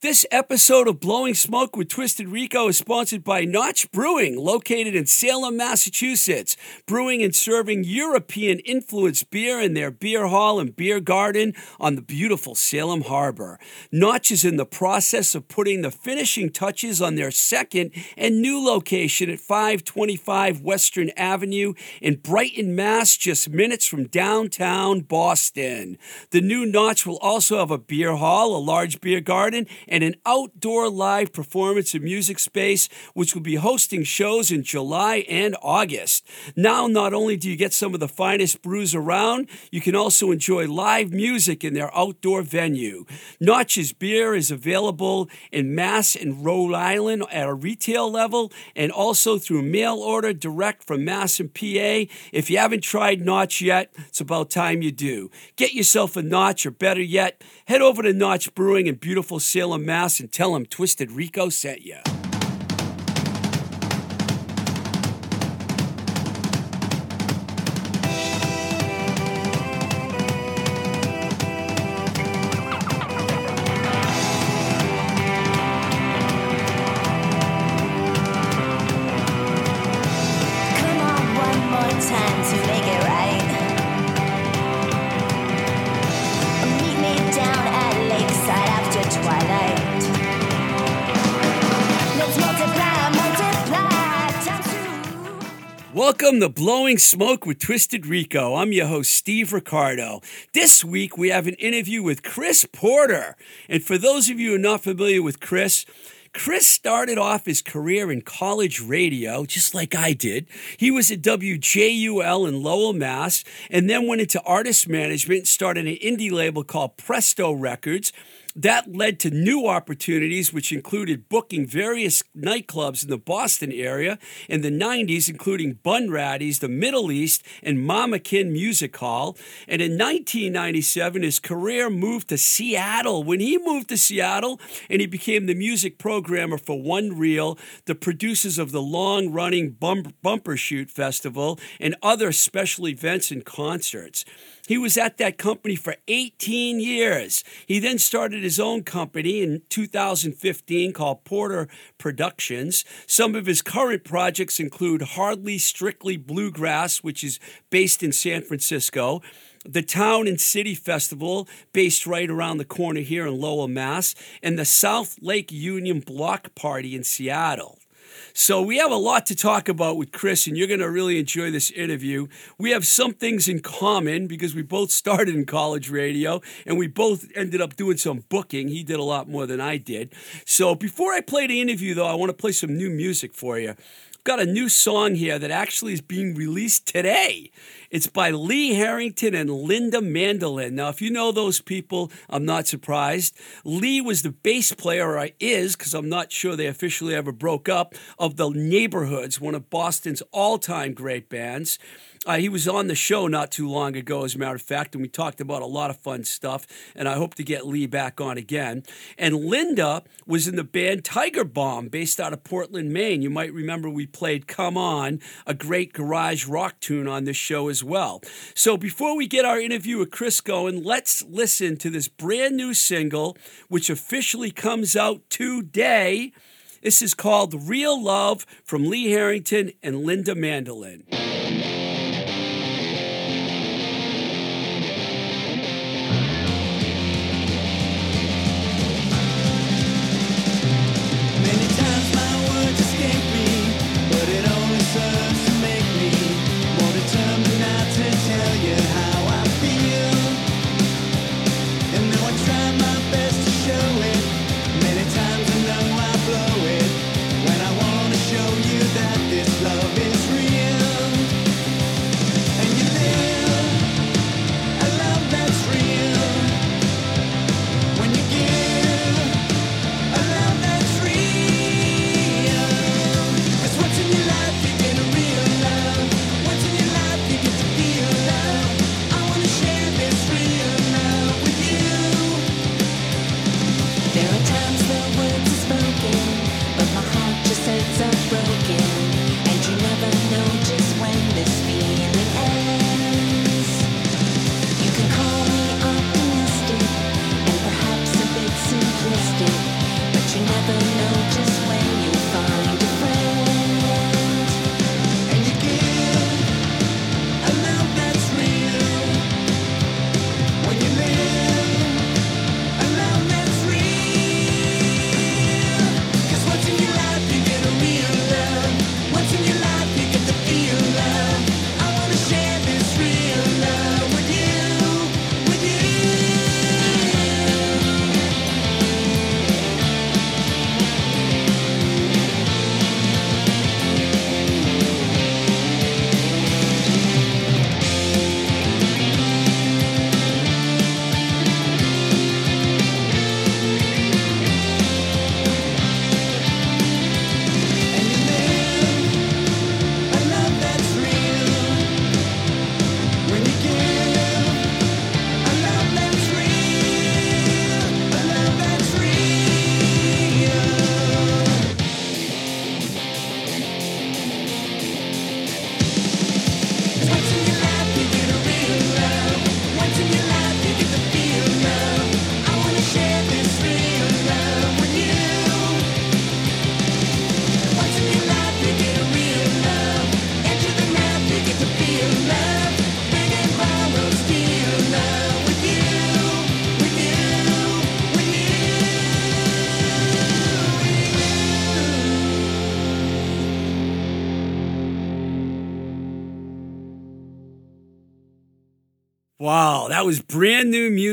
This episode of Blowing Smoke with Twisted Rico is sponsored by Notch Brewing, located in Salem, Massachusetts. Brewing and serving European influenced beer in their beer hall and beer garden on the beautiful Salem Harbor. Notch is in the process of putting the finishing touches on their second and new location at 525 Western Avenue in Brighton, Mass., just minutes from downtown Boston. The new Notch will also have a beer hall, a large beer garden, and an outdoor live performance and music space, which will be hosting shows in July and August. Now, not only do you get some of the finest brews around, you can also enjoy live music in their outdoor venue. Notch's beer is available in Mass and Rhode Island at a retail level and also through mail order direct from Mass and PA. If you haven't tried Notch yet, it's about time you do. Get yourself a Notch, or better yet, head over to Notch Brewing in beautiful Salem, Mass and tell them Twisted Rico sent you. Welcome to Blowing Smoke with Twisted Rico. I'm your host, Steve Ricardo. This week we have an interview with Chris Porter. And for those of you who are not familiar with Chris, Chris started off his career in college radio, just like I did. He was at WJUL in Lowell, Mass, and then went into artist management started an indie label called Presto Records. That led to new opportunities, which included booking various nightclubs in the Boston area in the 90s, including Bunratty's, the Middle East, and Mama Kin Music Hall. And in 1997, his career moved to Seattle. When he moved to Seattle and he became the music programmer for One Reel, the producers of the long running Bumbershoot Festival, and other special events and concerts. He was at that company for 18 years. He then started his own company in 2015 called Porter Productions. Some of his current projects include Hardly Strictly Bluegrass, which is based in San Francisco. The Town and City Festival, based right around the corner here in Lowell, Mass, and the South Lake Union Block Party in Seattle. So we have a lot to talk about with Chris, and you're going to really enjoy this interview. We have some things in common because we both started in college radio, and we both ended up doing some booking. He did a lot more than I did. So before I play the interview, though, I want to play some new music for you. Got a new song here that actually is being released today. It's by Lee Harrington and Linda Mandolin. Now, if you know those people, I'm not surprised. Lee was the bass player, or is, because I'm not sure they officially ever broke up, of the Neighborhoods, one of Boston's all time great bands. Uh, he was on the show not too long ago, as a matter of fact, and we talked about a lot of fun stuff. And I hope to get Lee back on again. And Linda was in the band Tiger Bomb, based out of Portland, Maine. You might remember we played Come On, a great garage rock tune on this show as well. So before we get our interview with Chris going, let's listen to this brand new single, which officially comes out today. This is called Real Love from Lee Harrington and Linda Mandolin. Broken.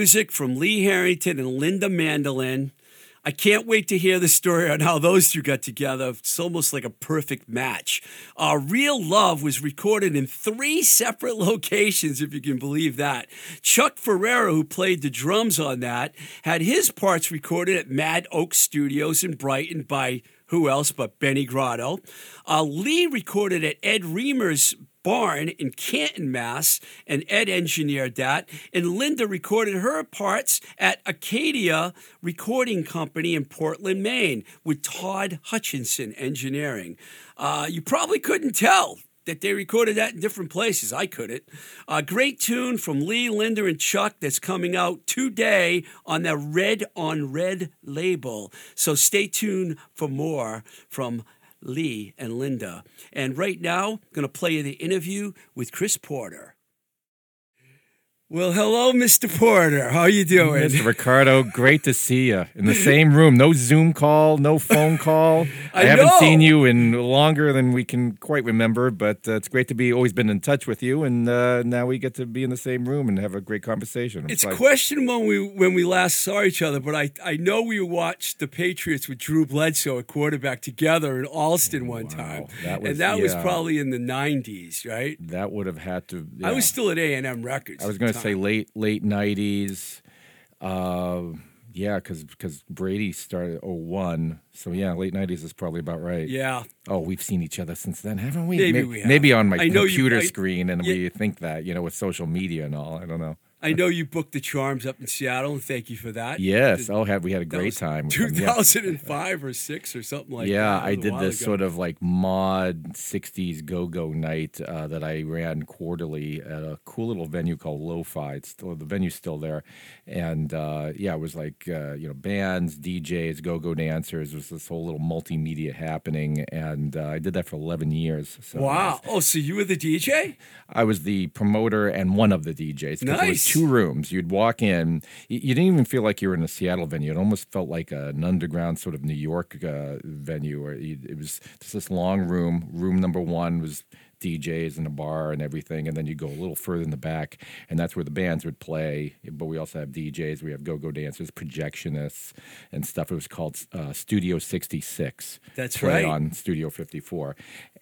Music from Lee Harrington and Linda Mandolin. I can't wait to hear the story on how those two got together. It's almost like a perfect match. Uh, Real Love was recorded in three separate locations, if you can believe that. Chuck Ferrera, who played the drums on that, had his parts recorded at Mad Oak Studios in Brighton by who else but Benny Grotto. Uh, Lee recorded at Ed Reamer's barn in Canton, Mass, and Ed engineered that. And Linda recorded her parts at Acadia Recording Company in Portland, Maine, with Todd Hutchinson engineering. Uh, you probably couldn't tell that they recorded that in different places. I couldn't. A great tune from Lee, Linda, and Chuck that's coming out today on the Red on Red label. So stay tuned for more from Lee and Linda. And right now, I'm going to play you the interview with Chris Porter. Well, hello, Mr. Porter. How you doing? Mr. Ricardo, great to see you in the same room. No Zoom call, no phone call. I haven't know. seen you in longer than we can quite remember, but uh, it's great to be always been in touch with you, and uh, now we get to be in the same room and have a great conversation. It's like- questionable when we when we last saw each other, but I, I know we watched the Patriots with Drew Bledsoe at quarterback together in Allston one time, that was- and that was probably in the '90s, right? that would have had to. I was still at A and M Records. I was going to say late late nineties. Uh, yeah, because because Brady started 01. so yeah, late nineties is probably about right. Yeah, Oh, we've seen each other since then, haven't we? Maybe May- we have. Maybe on my I know you- computer I- screen, and yeah. we think that you know with social media and all. I don't know. I know you booked the Charms up in Seattle, and thank you for that. Yes. Oh, had we had a great time. with them, yeah. 2005 or six or something like yeah, that. Yeah, I did this sort of like mod '60s go-go night uh, that I ran quarterly at a cool little venue called Lo-Fi. It's still the venue's still there, and uh, yeah, it was like uh, you know bands, DJs, go-go dancers. It was this whole little multimedia happening, and uh, I did that for 11 years. So Wow. Oh, so you were the DJ? I was the promoter and one of the DJs. Was Nice. Two rooms. You'd walk in. You, didn't even feel like you were in a Seattle venue. It almost felt like an underground sort of New York uh, venue. You, it was just this long room. Room number one was DJs and a bar and everything, and then you go a little further in the back, and that's where the bands would play. But we also have DJs. We have go-go dancers, projectionists, and stuff. It was called uh, Studio 66. That's right. on Studio 54.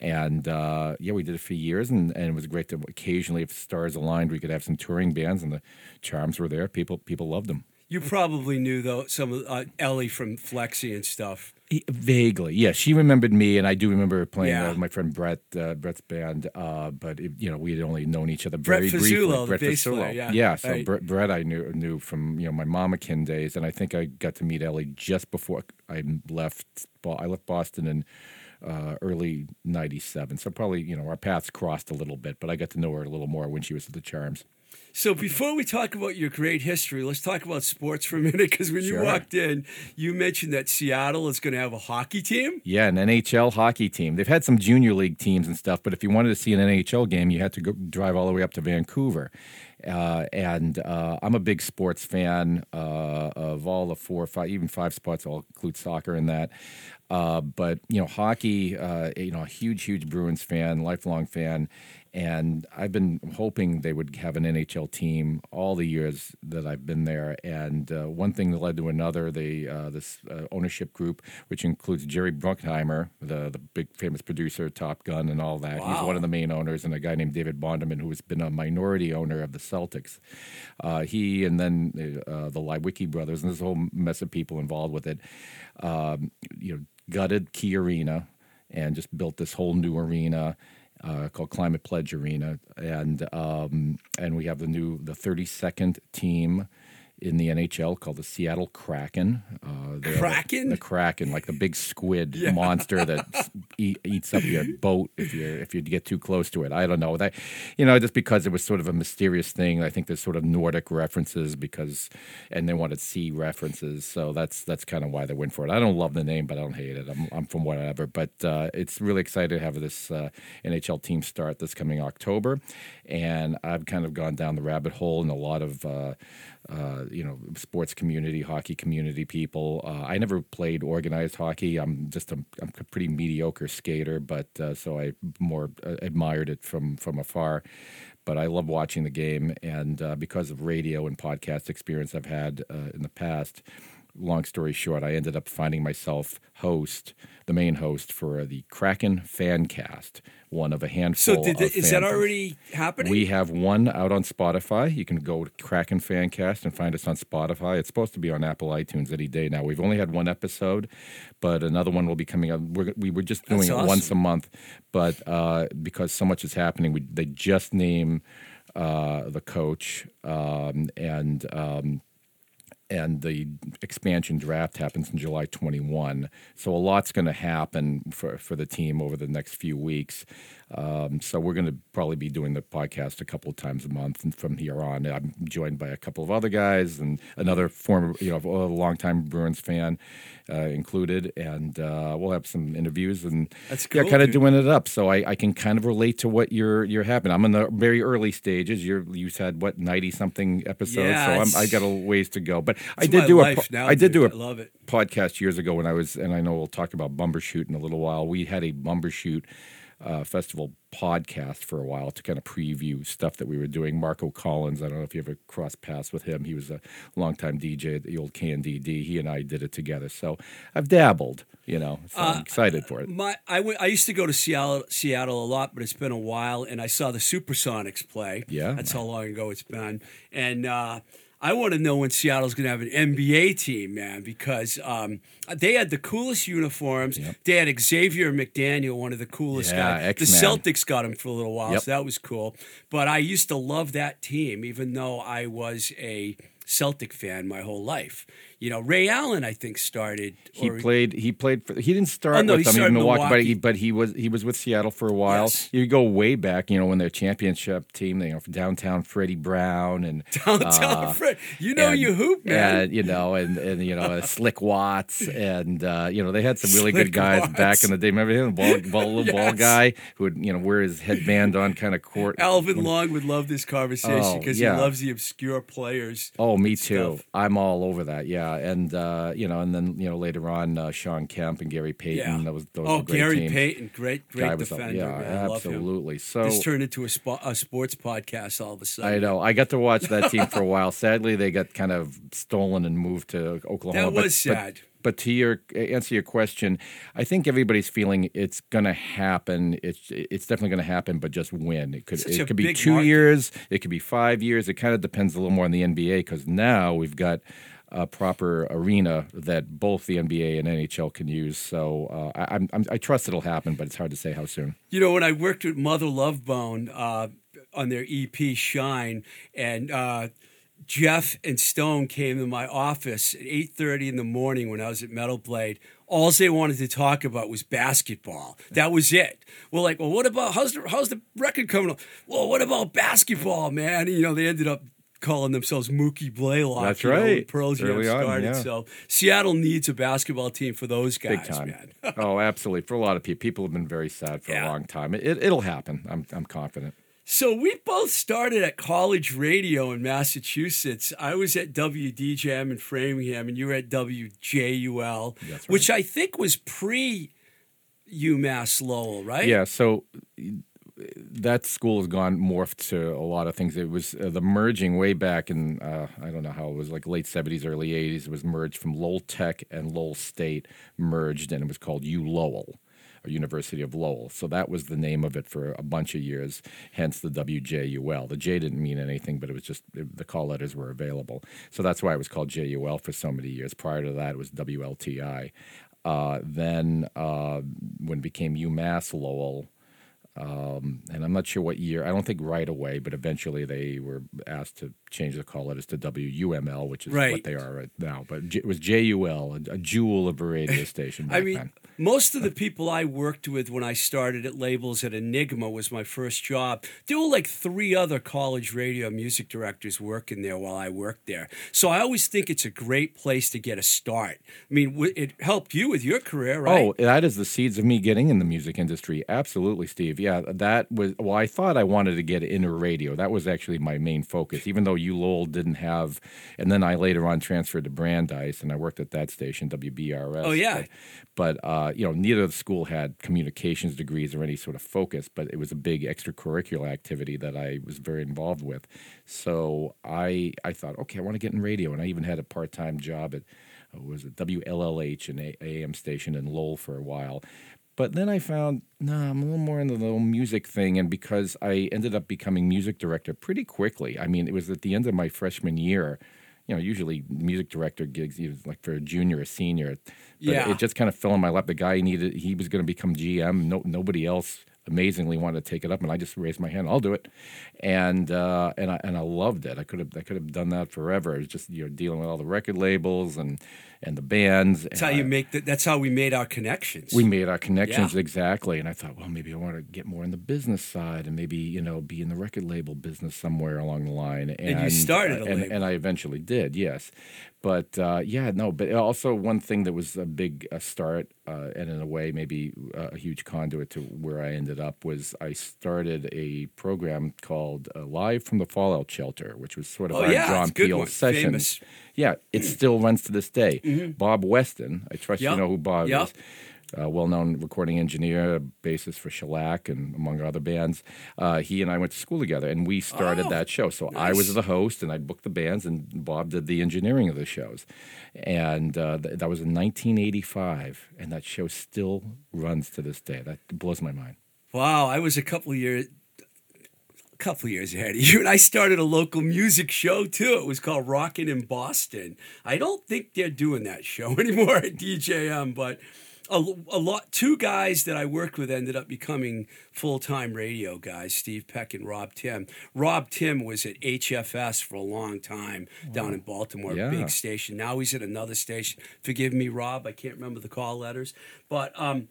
And uh, yeah, we did it for years, and, and it was great to occasionally, if stars aligned, we could have some touring bands, and the charms were there. People people loved them. You probably knew though some of uh, Ellie from Flexi and stuff. Vaguely, yeah. She remembered me, and I do remember playing Yeah. uh, my friend Brett, uh, Brett's band. Uh, but it, you know, we had only known each other Brett very briefly. Brett Fazzulo. player, yeah. So Right. Brett, Brett, I knew knew from you know my Mama Kin days, and I think I got to meet Ellie just before I left. I left Boston in uh, early '97, so probably you know our paths crossed a little bit, but I got to know her a little more when she was at the Charms. So before we talk about your great history, let's talk about sports for a minute. Because when you walked in, you mentioned that Seattle is going to have a hockey team. Yeah, an NHL hockey team. They've had some junior league teams and stuff, but if you wanted to see an NHL game, you had to go drive all the way up to Vancouver. Uh, and uh, I'm a big sports fan uh, of all the four, five, even five spots. I'll include soccer in that. Uh, but you know, hockey. Uh, you know, a huge, huge Bruins fan, lifelong fan, and I've been hoping they would have an NHL team all the years that I've been there. And uh, one thing that led to another. They uh, this uh, ownership group, which includes Jerry Bruckheimer, the the big famous producer, of Top Gun, and all that. He's one of the main owners, and a guy named David Bonderman, who has been a minority owner of the Celtics. Uh, he and then uh, the Leiweke brothers, and there's a whole mess of people involved with it. Um, you know, gutted Key Arena and just built this whole new arena. Uh, called Climate Pledge Arena, and um, and we have the new the 32nd team in the NHL called the Seattle Kraken. Uh, they're the- Kraken? the Kraken, like the big squid Yeah. monster that eat, eats up your boat if you if you get too close to it. I don't know that, you know, just because it was sort of a mysterious thing. I think there's sort of Nordic references because, and they wanted sea references, so that's that's kind of why they went for it. I don't love the name, but I don't hate it. I'm I'm from whatever, but uh, it's really excited to have this uh, NHL team start this coming October, and I've kind of gone down the rabbit hole in a lot of. Uh, you know, sports community, hockey community people. Uh, I never played organized hockey. I'm just a, I'm a pretty mediocre skater, but uh, so I more uh, admired it from from afar. but I love watching the game, and uh, because of radio and podcast experience I've had uh, in the past. Long story short, I ended up finding myself host, the main host for the Kraken Fan Cast, one of a handful. So did the, is that already happening? We have one out on Spotify. You can go to Kraken Fancast and find us on Spotify. It's supposed to be on Apple iTunes any day now. We've only had one episode, but another one will be coming up. We're, we were just doing That's it awesome. once a month, but uh, because so much is happening, we, they just named uh, the coach um, and. Um, and the expansion draft happens in July 21. So a lot's going to happen for, for the team over the next few weeks. Um, so we're going to probably be doing the podcast a couple of times a month, and from here on, I'm joined by a couple of other guys and another former, you know, a longtime Bruins fan uh, included, and uh, we'll have some interviews and That's yeah, cool, kind of doing it up. So I, I can kind of relate to what you're you're having. I'm in the very early stages. You're you said what 90 something episodes, Yeah, so I'm, I got a ways to go. But I did do a po- now, I did do a dude. I love it. podcast years ago when I was, and I know we'll talk about Bumbershoot in a little while. We had a Bumbershoot uh, festival podcast for a while to kind of preview stuff that we were doing. Marco Collins, I don't know if you ever crossed paths with him. He was a longtime DJ at the old KNDD. He and I did it together. So I've dabbled, you know, so Uh, I'm excited for it. My, I, used to go to Seattle, Seattle a lot, but it's been a while, and I saw the Supersonics play. Yeah. that's how long ago it's been. And uh, I want to know when Seattle's going to have an NBA team, man, because um, they had the coolest uniforms. They had Xavier McDaniel, one of the coolest Yeah, guys. The X-Man. Celtics got him for a little while, Yep. so that was cool. But I used to love that team, even though I was a Celtic fan my whole life. You know, Ray Allen, I think, started. He played. He played. For, he didn't start Oh, no, with he them in Milwaukee, but he, but he was he was with Seattle for a while. Yes. You go way back, you know, when their championship team, you know, downtown Freddie Brown and Downtown uh, Fred. You know and- you hoop, man. And, you know, and, and you know, Slick Watts, and uh, you know, they had some really Slick good guys Watts. back in the day. Remember him, the ball, ball, little ball guy who would you know wear his headband on kind of court. Alvin Long would love this conversation Oh, because yeah. he loves the obscure players. Oh, me too. stuff. I'm all over that. Yeah, and uh, you know, and then you know later on, uh, Shawn Kemp and Gary Payton. Yeah. That was those oh, great Lawrence teams. Payton, great, great Guy defender. yeah, man. I love him. absolutely. So This turned into a, spo- a sports podcast all of a sudden. I know. I got to watch that team for a while. Sadly, they got kind of stolen and moved to Oklahoma. That but- was but- sad. But, to your answer your question, I think everybody's feeling it's going to happen. It's it's definitely going to happen, but just when it could Such it could be two market. years, it could be five years. It kind of depends a little more on the NBA because now we've got a proper arena that both the NBA and NHL can use. So uh, I, I'm, I'm, trust it'll happen, but it's hard to say how soon. You know, when I worked with Mother Love Bone uh, on their EP Shine, and uh, Jeff and Stone came to my office at eight thirty in the morning when I was at Metal Blade. All they wanted to talk about was basketball. That was it. We're like, well, what about how's the how's the record coming up? Well, what about basketball, man? And, you know, they ended up calling themselves Mookie Blaylock. That's you know, right. Pearl Jam Early on, yeah. So Seattle needs a basketball team for those guys, Big time. man. oh, absolutely. For a lot of people, people have been very sad for Yeah. a long time. It, it'll happen. I'm, I'm confident. So we both started at college radio in Massachusetts. I was at WDJM in Framingham, and you were at WJUL, right. which I think was pre UMass Lowell, right? Yeah. So that school has gone morphed to a lot of things. It was uh, the merging way back in uh, I don't know how it was like late seventies, early eighties. It was merged from Lowell Tech and Lowell State merged, and it was called U Lowell. Or University of Lowell. So that was the name of it for a bunch of years, hence the WJUL. The J didn't mean anything, but it was just the call letters were available. So that's why it was called JUL for so many years. Prior to that, it was WLTI. Uh, then uh, when it became UMass Lowell, um, and I'm not sure what year. I don't think right away, but eventually they were asked to change the call letters to WUML, which is Right. what they are right now. But it was JUL, a, a jewel of a radio station. Back I mean, then. Most of the people I worked with when I started at labels at Enigma was my first job. There were like three other college radio music directors working there while I worked there. So I always think it's a great place to get a start. I mean, it helped you with your career, right? Oh, that is the seeds of me getting in the music industry. Absolutely, Steve. Yeah, that was. Well, I thought I wanted to get into radio. That was actually my main focus. Even though U Lowell didn't have, and then I later on transferred to Brandeis, and I worked at that station, WBRS. Oh, yeah. But, but uh, you know, neither of the school had communications degrees or any sort of focus, but it was a big extracurricular activity that I was very involved with. So I I thought, okay, I want to get in radio, and I even had a part time job at uh, was it WLLH, an AM station in Lowell for a while. But then I found, no, I'm a little more into the whole music thing. And because I ended up becoming music director pretty quickly, I mean, it was at the end of my freshman year. You know, usually music director gigs, know, like for a junior or senior. But Yeah. it just kind of fell in my lap. The guy needed, he was going to become GM. No, nobody else amazingly wanted to take it up, and I just raised my hand. I'll do it, and uh, and I and I loved it. I could have I could have done that forever. It was just you know dealing with all the record labels and and the bands. That's how you make the, That's how we made our connections. We made our connections Yeah. exactly, and I thought, well, maybe I want to get more in the business side, and maybe you know be in the record label business somewhere along the line. And, you started a and, and I eventually did, yes. But uh, yeah, no. But also one thing that was a big uh, start, uh, and in a way maybe uh, a huge conduit to where I ended up was I started a program called uh, Live from the Fallout Shelter, which was sort of Oh, our yeah, John a Peel one. session. Famous. Yeah, it still runs to this day. Bob Weston, I trust Yep. you know who Bob Yep. is. Uh, well-known recording engineer, bassist for Shellac and among other bands. Uh, he and I went to school together, and we started Oh, that show. So I was the host, and I booked the bands, and Bob did the engineering of the shows. And uh, th- that was in 1985, and that show still runs to this day. That blows my mind. Wow, I was a couple of years, a couple of years ahead of you, and I started a local music show too. It was called Rockin' in Boston. I don't think they're doing that show anymore at DJM, but a, a lot. Two guys that I worked with ended up becoming full time radio guys. Steve Peck and Rob Tim. Rob Tim was at HFS for a long time down in Baltimore, Yeah. big station. Now he's at another station. Forgive me, Rob. I can't remember the call letters, but um,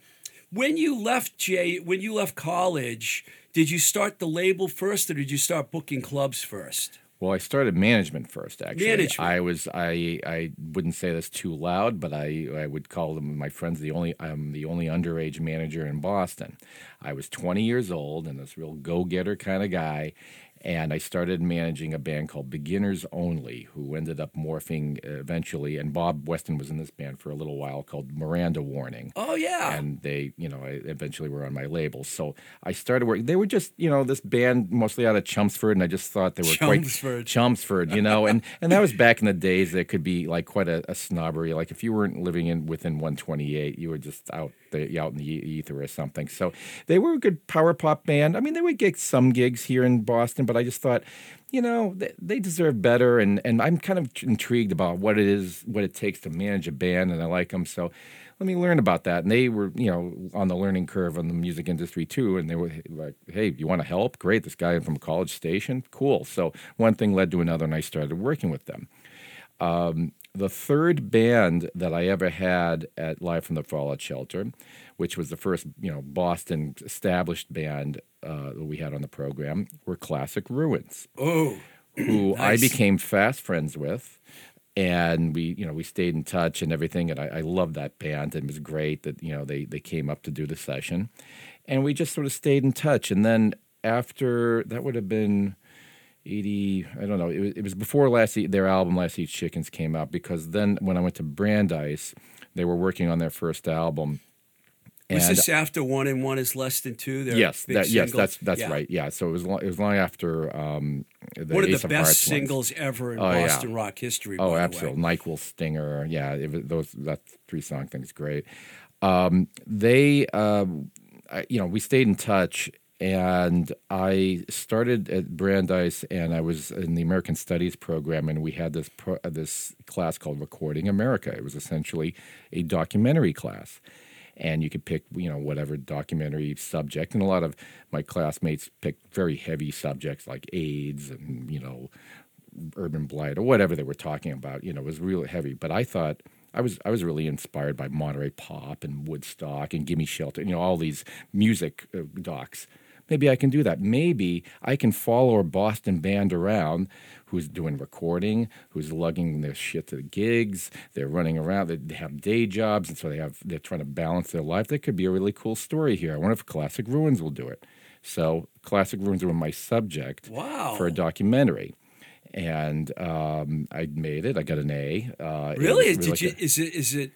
when you left Jay, when you left college, did you start the label first, or did you start booking clubs first? Well, I started management first. Actually, Management. I was I I wouldn't say this too loud, but I I would call them my friends the only I'm the only underage manager in Boston. I was 20 years old and this real go getter kind of guy, and I started managing a band called Beginners Only, who ended up morphing eventually. And Bob Weston was in this band for a little while called Miranda Warning Oh yeah, and they, you know, I eventually were on my label. So I started working. They were just, you know, this band mostly out of Chelmsford, and I just thought they were Chelmsford. quite Chelmsford, you know, and and that was back in the days. that could be like quite a, a snobbery. Like if you weren't living in within 128, you were just out the out in the ether or something. So they were a good power pop band. I mean, they would get some gigs here in Boston, but I just thought. You know they, they deserve better, and, and I'm kind of intrigued about what it is, what it takes to manage a band, and I like them. So let me learn about that. And they were, you know, on the learning curve on the music industry too. And they were like, hey, you want to help? Great. This guy from College Station? Cool. So one thing led to another, and I started working with them. Um, the third band that I ever had at Live from the Fallout Shelter, which was the first, you know, Boston established band uh, that we had on the program, were Classic Ruins oh who I became fast friends with. And we, you know, we stayed in touch and everything. And I, I loved that band. And it was great that, you know, they, they came up to do the session. And we just sort of stayed in touch. And then after, that would have been 80, I don't know, it was, it was before last Eat, their album Last Eat Chickens came out. Because then when I went to Brandeis, they were working on their first album. was And- this after one and one is less than two? Their yes, that, yes, that's that's Yeah. right. Yeah, so it was long, it was long after um, the One of the of best Hearts ones. singles ever in Oh, yeah. Boston rock history. Oh, by the way. absolutely. Nyquil Stinger. Yeah, it was, those that three song thing is great. Um, they, I, you know, we stayed in touch, and I started at Brandeis, and I was in the American Studies program, and we had this pro, this class called Recording America. It was essentially a documentary class. And you could pick, you know, whatever documentary subject. And a lot of my classmates picked very heavy subjects like AIDS and, you know, urban blight or whatever they were talking about. You know, it was really heavy. But I thought I was I was really inspired by Monterey Pop and Woodstock and Gimme Shelter. You know, all these music uh, docs. Maybe I can do that. Maybe I can follow a Boston band around who's doing recording, who's lugging their shit to the gigs. They're running around. They, have day jobs, and so they have they're trying to balance their life. That could be a really cool story here. I wonder if Classic Ruins will do it. So Classic Ruins were my subject Wow. for a documentary. And um, I made it. I got an A. Uh, Really? was Did you? like Is it? Is it?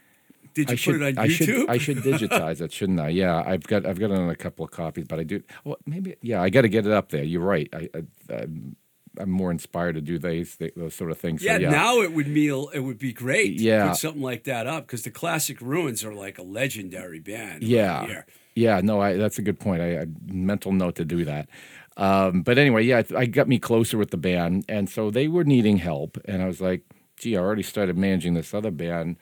Did you I should, put it on I YouTube? should, I should digitize it, shouldn't I? Yeah, I've got, I've got it on a couple of copies, but I do. Well, maybe, yeah, I got to get it up there. You're right. I, I, I'm, more inspired to do these, those sort of things. So, yeah, yeah, now it would mean it would be great. to Yeah. put something like that up because the Classic Ruins are like a legendary band. Yeah, here. yeah. No, I, that's a good point. I, I mental note to do that. Um, but anyway, yeah, I, I got me closer with the band, and so they were needing help, and I was like, "Gee, I already started managing this other band.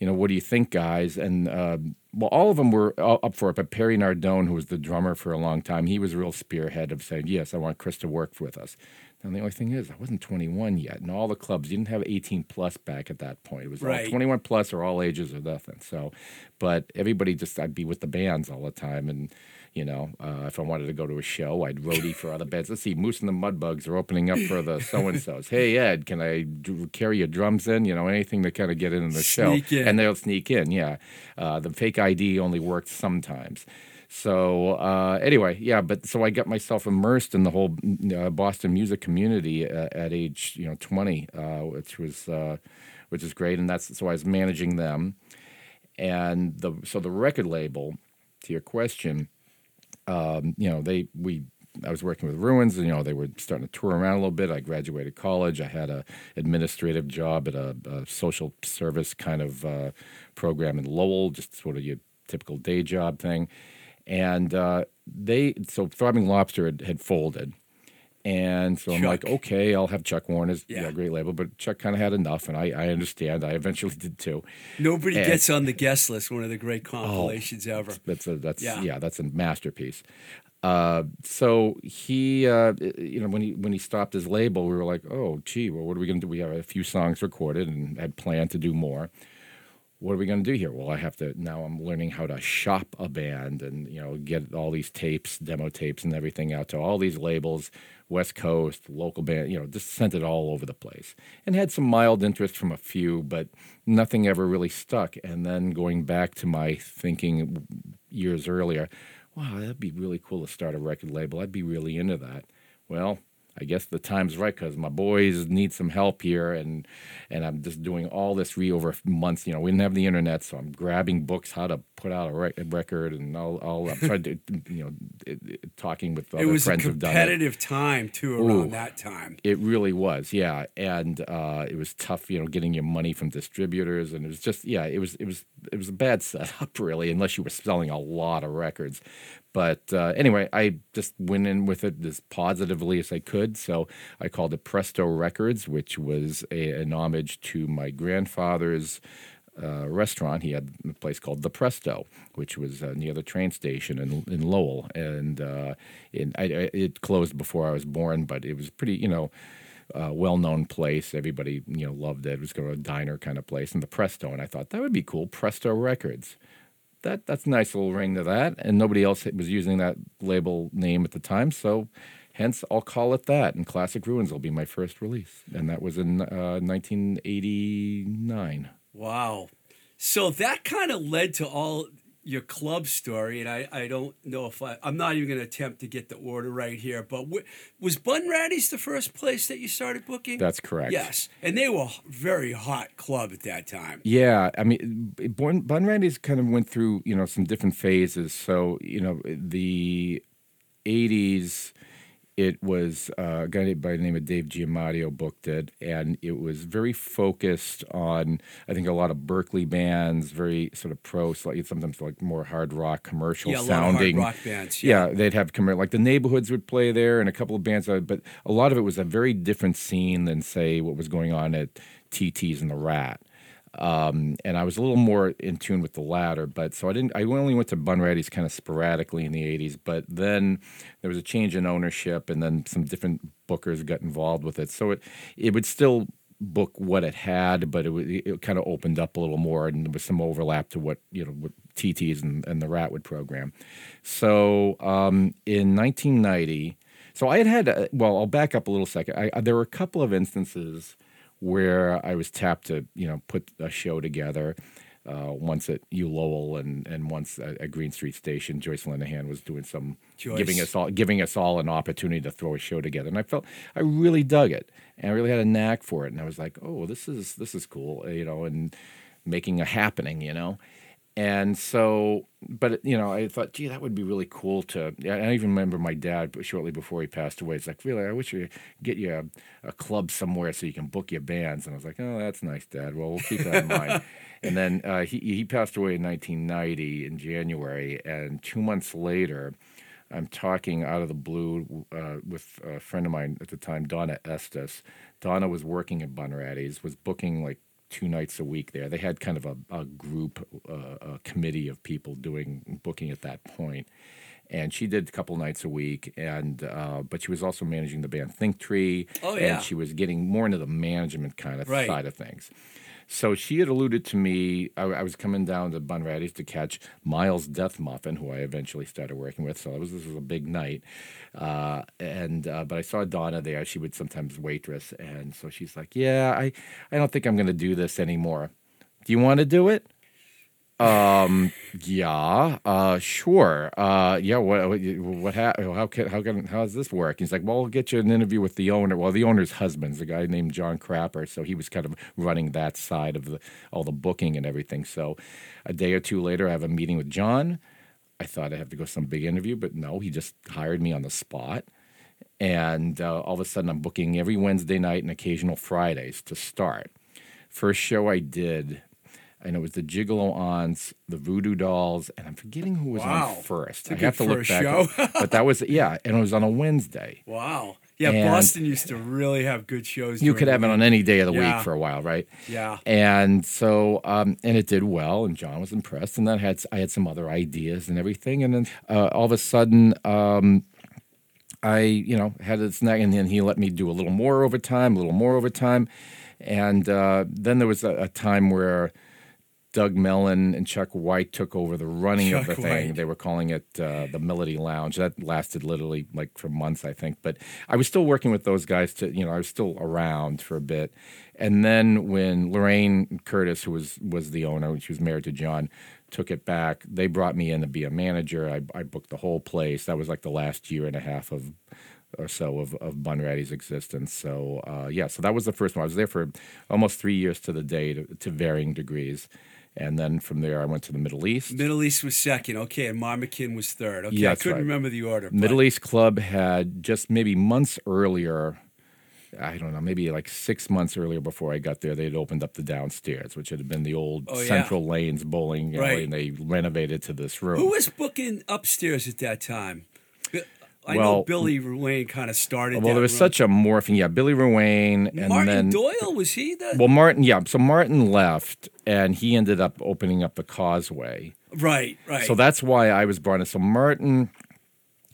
You know, what do you think, guys?" And um, well, all of them were up for it, but Perry Nardone, who was the drummer for a long time, he was a real spearhead of saying, "Yes, I want Chris to work with us." And the only thing is, I wasn't 21 yet, and all the clubs you didn't have 18 plus back at that point. It was Right. all 21 plus or all ages or nothing. So, but everybody just I'd be with the bands all the time, and you know, uh, if I wanted to go to a show, I'd roadie for other bands. Let's see, Moose and the Mudbugs are opening up for the so and so's. Hey Ed, can I d- carry your drums in? You know, anything to kind of get in the Sneak show, in. and they'll sneak in. Yeah, uh, the fake ID only works sometimes. So uh, anyway, yeah, but so I got myself immersed in the whole uh, Boston music community uh, at age you know twenty, uh, which was uh, which is great, and that's so I was managing them, and the so the record label, to your question, um, you know they we. I was working with Ruins, and you know they were starting to tour around a little bit. I graduated college. I had a administrative job at a, a social service kind of uh, program in Lowell, just sort of your typical day job thing and uh, they so Throbbing Lobster had, had folded, and so I'm like, okay, I'll have Chuck Warner's Yeah. yeah. great label, but Chuck kind of had enough, and I, I understand. I eventually did too. Nobody And- gets on the guest list. One of the great compilations ever. That's a that's Yeah. yeah, that's a masterpiece. Uh, so he, uh, you know, when he when he stopped his label, we were like, oh, gee, well, what are we going to do? We have a few songs recorded and had planned to do more. What are we going to do here? Well, I have to now. I'm learning how to shop a band and you know get all these tapes, demo tapes, and everything out to all these labels, West Coast, local band. You know, just sent it all over the place, and had some mild interest from a few, but nothing ever really stuck. And then going back to my thinking years earlier, wow, that'd be really cool to start a record label. I'd be really into that. Well, I guess the time's right because my boys need some help here, and and I'm just doing all this re over months. You know, we didn't have the internet, so I'm grabbing books how to put out a, rec- a record, and I'll, I'll I'm trying to you know it, it- talking with It other was friends who've done it. competitive time too around Ooh. that time. It really was, yeah, and uh, it was tough, you know, getting your money from distributors, and it was just, yeah, it was, it was, it was a bad setup, really, unless you were selling a lot of records. But uh, anyway, I just went in with it as positively as I could. So I called it Presto Records, which was a, an homage to my grandfather's uh, restaurant. He had a place called the Presto, which was uh, near the train station in, in Lowell, and uh, it, I, I- it closed before I was born. But it was pretty, you know, uh, well-known place. Everybody, you know, loved it. It was kind of a diner kind of place, and the Presto. And I thought that would be cool, Presto Records. That that's a nice little ring to that. And nobody else was using that label name at the time, so. Hence, I'll call it that, and Classic Ruins will be my first release, and that was in uh, 1989. Wow. So that kind of led to all your club story, and I, I don't know if I I'm not even going to attempt to get the order right here. But w- was Bunratty's the first place that you started booking? That's correct. Yes, and they were a very hot club at that time. Yeah, I mean, Bun, Bunratty's kind of went through you know some different phases. So you know the '80s, it was uh, a guy by the name of Dave Giammatteo booked it, and it was very focused on I think a lot of Berklee bands, very sort of pro, sometimes like more hard rock, commercial Yeah, a lot of hard sounding rock bands, Yeah. yeah. they'd have commer- like the neighborhoods would play there, and a couple of bands, uh, but a lot of it was a very different scene than say what was going on at TT's and the Rat um, and I was a little more in tune with the latter. But so I didn't. I only went to Bunratty's kind of sporadically in the '80s. But then there was a change in ownership, and then some different bookers got involved with it. So it it would still book what it had, but it, it kind of opened up a little more, and there was some overlap to what you know what TT's and, and the Ratwood program. So um, in 1990. So I had had, uh, well, I'll back up a little second. I, there were a couple of instances where I was tapped to, you know, put a show together. Uh, once at U Lowell and and once at, at Green Street Station, Joyce Linehan was doing some Joyce. giving us all giving us all an opportunity to throw a show together, and I felt I really dug it, and I really had a knack for it, and I was like, oh, this is this is cool, you know, and making a happening, you know. And so, but you know, I thought, gee, that would be really cool to. I even remember my dad shortly before he passed away. It's like, really, I wish we get you a, a club somewhere so you can book your bands. And I was like, oh, that's nice, Dad. Well, we'll keep that in mind. And then uh, he he passed away in 1990 in January, and two months later, I'm talking out of the blue uh, with a friend of mine at the time, Donna Estes. Donna was working at Bunratty's, was booking like two nights a week there. They had kind of a, a group, uh, a committee of people doing booking at that point. And she did a couple nights a week, and uh, but she was also managing the band Think Tree. Oh, yeah. And she was getting more into the management kind of Right. side of things. So she had alluded to me. I, I was coming down to Bunratty's to catch Miles Dethmuffen, who I eventually started working with. So was this was a big night, uh, and uh, but I saw Donna there. She would sometimes waitress, and so she's like, "Yeah, I I don't think I'm going to do this anymore. Do you want to do it?" Um. Yeah. Uh. Sure. Uh. Yeah. What? What? what ha- how can? How can? How does this work? He's like, well, we'll get you an interview with the owner. Well, the owner's husband's a guy named John Crapper, so he was kind of running that side of the all the booking and everything. So, a day or two later, I have a meeting with John. I thought I'd have to go some big interview, but no, he just hired me on the spot. And uh, all of a sudden, I'm booking every Wednesday night and occasional Fridays to start. First show I did, and it was the Gigolo Aunts, the Voodoo Dolls, and I'm forgetting who was Wow. on first. I have to look back, show. but that was yeah, and it was on a Wednesday. Wow. Yeah, And- Boston used to really have good shows. You could have it on any day of the Yeah. week for a while, right? Yeah. And so, um, and it did well, and John was impressed. And then I had I had some other ideas and everything, and then uh, all of a sudden, um, I you know had this snag, and then he let me do a little more overtime, a little more overtime, and uh, then there was a, a time where. Doug Mellon and Chuck White took over the running of the thing. White. They were calling it uh, the Melody Lounge. That lasted literally like for months, I think. But I was still working with those guys. To you know, I was still around for a bit. And then when Lorraine Curtis, who was was the owner, she was married to John, took it back. They brought me in to be a manager. I, I booked the whole place. That was like the last year and a half of or so of, of Bunratty's existence. So uh, yeah, so that was the first one. I was there for almost three years to the day, to, to varying degrees. And then from there, I went to the Middle East. Middle East was second. Okay, and Mama Kin was third. Okay, Yeah, I couldn't right. remember the order. but- Middle East Club had just maybe months earlier, I don't know, maybe like six months earlier before I got there, they had opened up the downstairs, which had been the old Oh, yeah. Central Lanes bowling alley, Right. and they renovated to this room. Who was booking upstairs at that time? I know Billy Ruane kind of started. well, there was run. such a morphing. Yeah, Billy Ruane, and Martin then Doyle was he the well, Martin. Yeah, so Martin left, and he ended up opening up the Causeway. right, right. So that's why I was brought in. So Martin,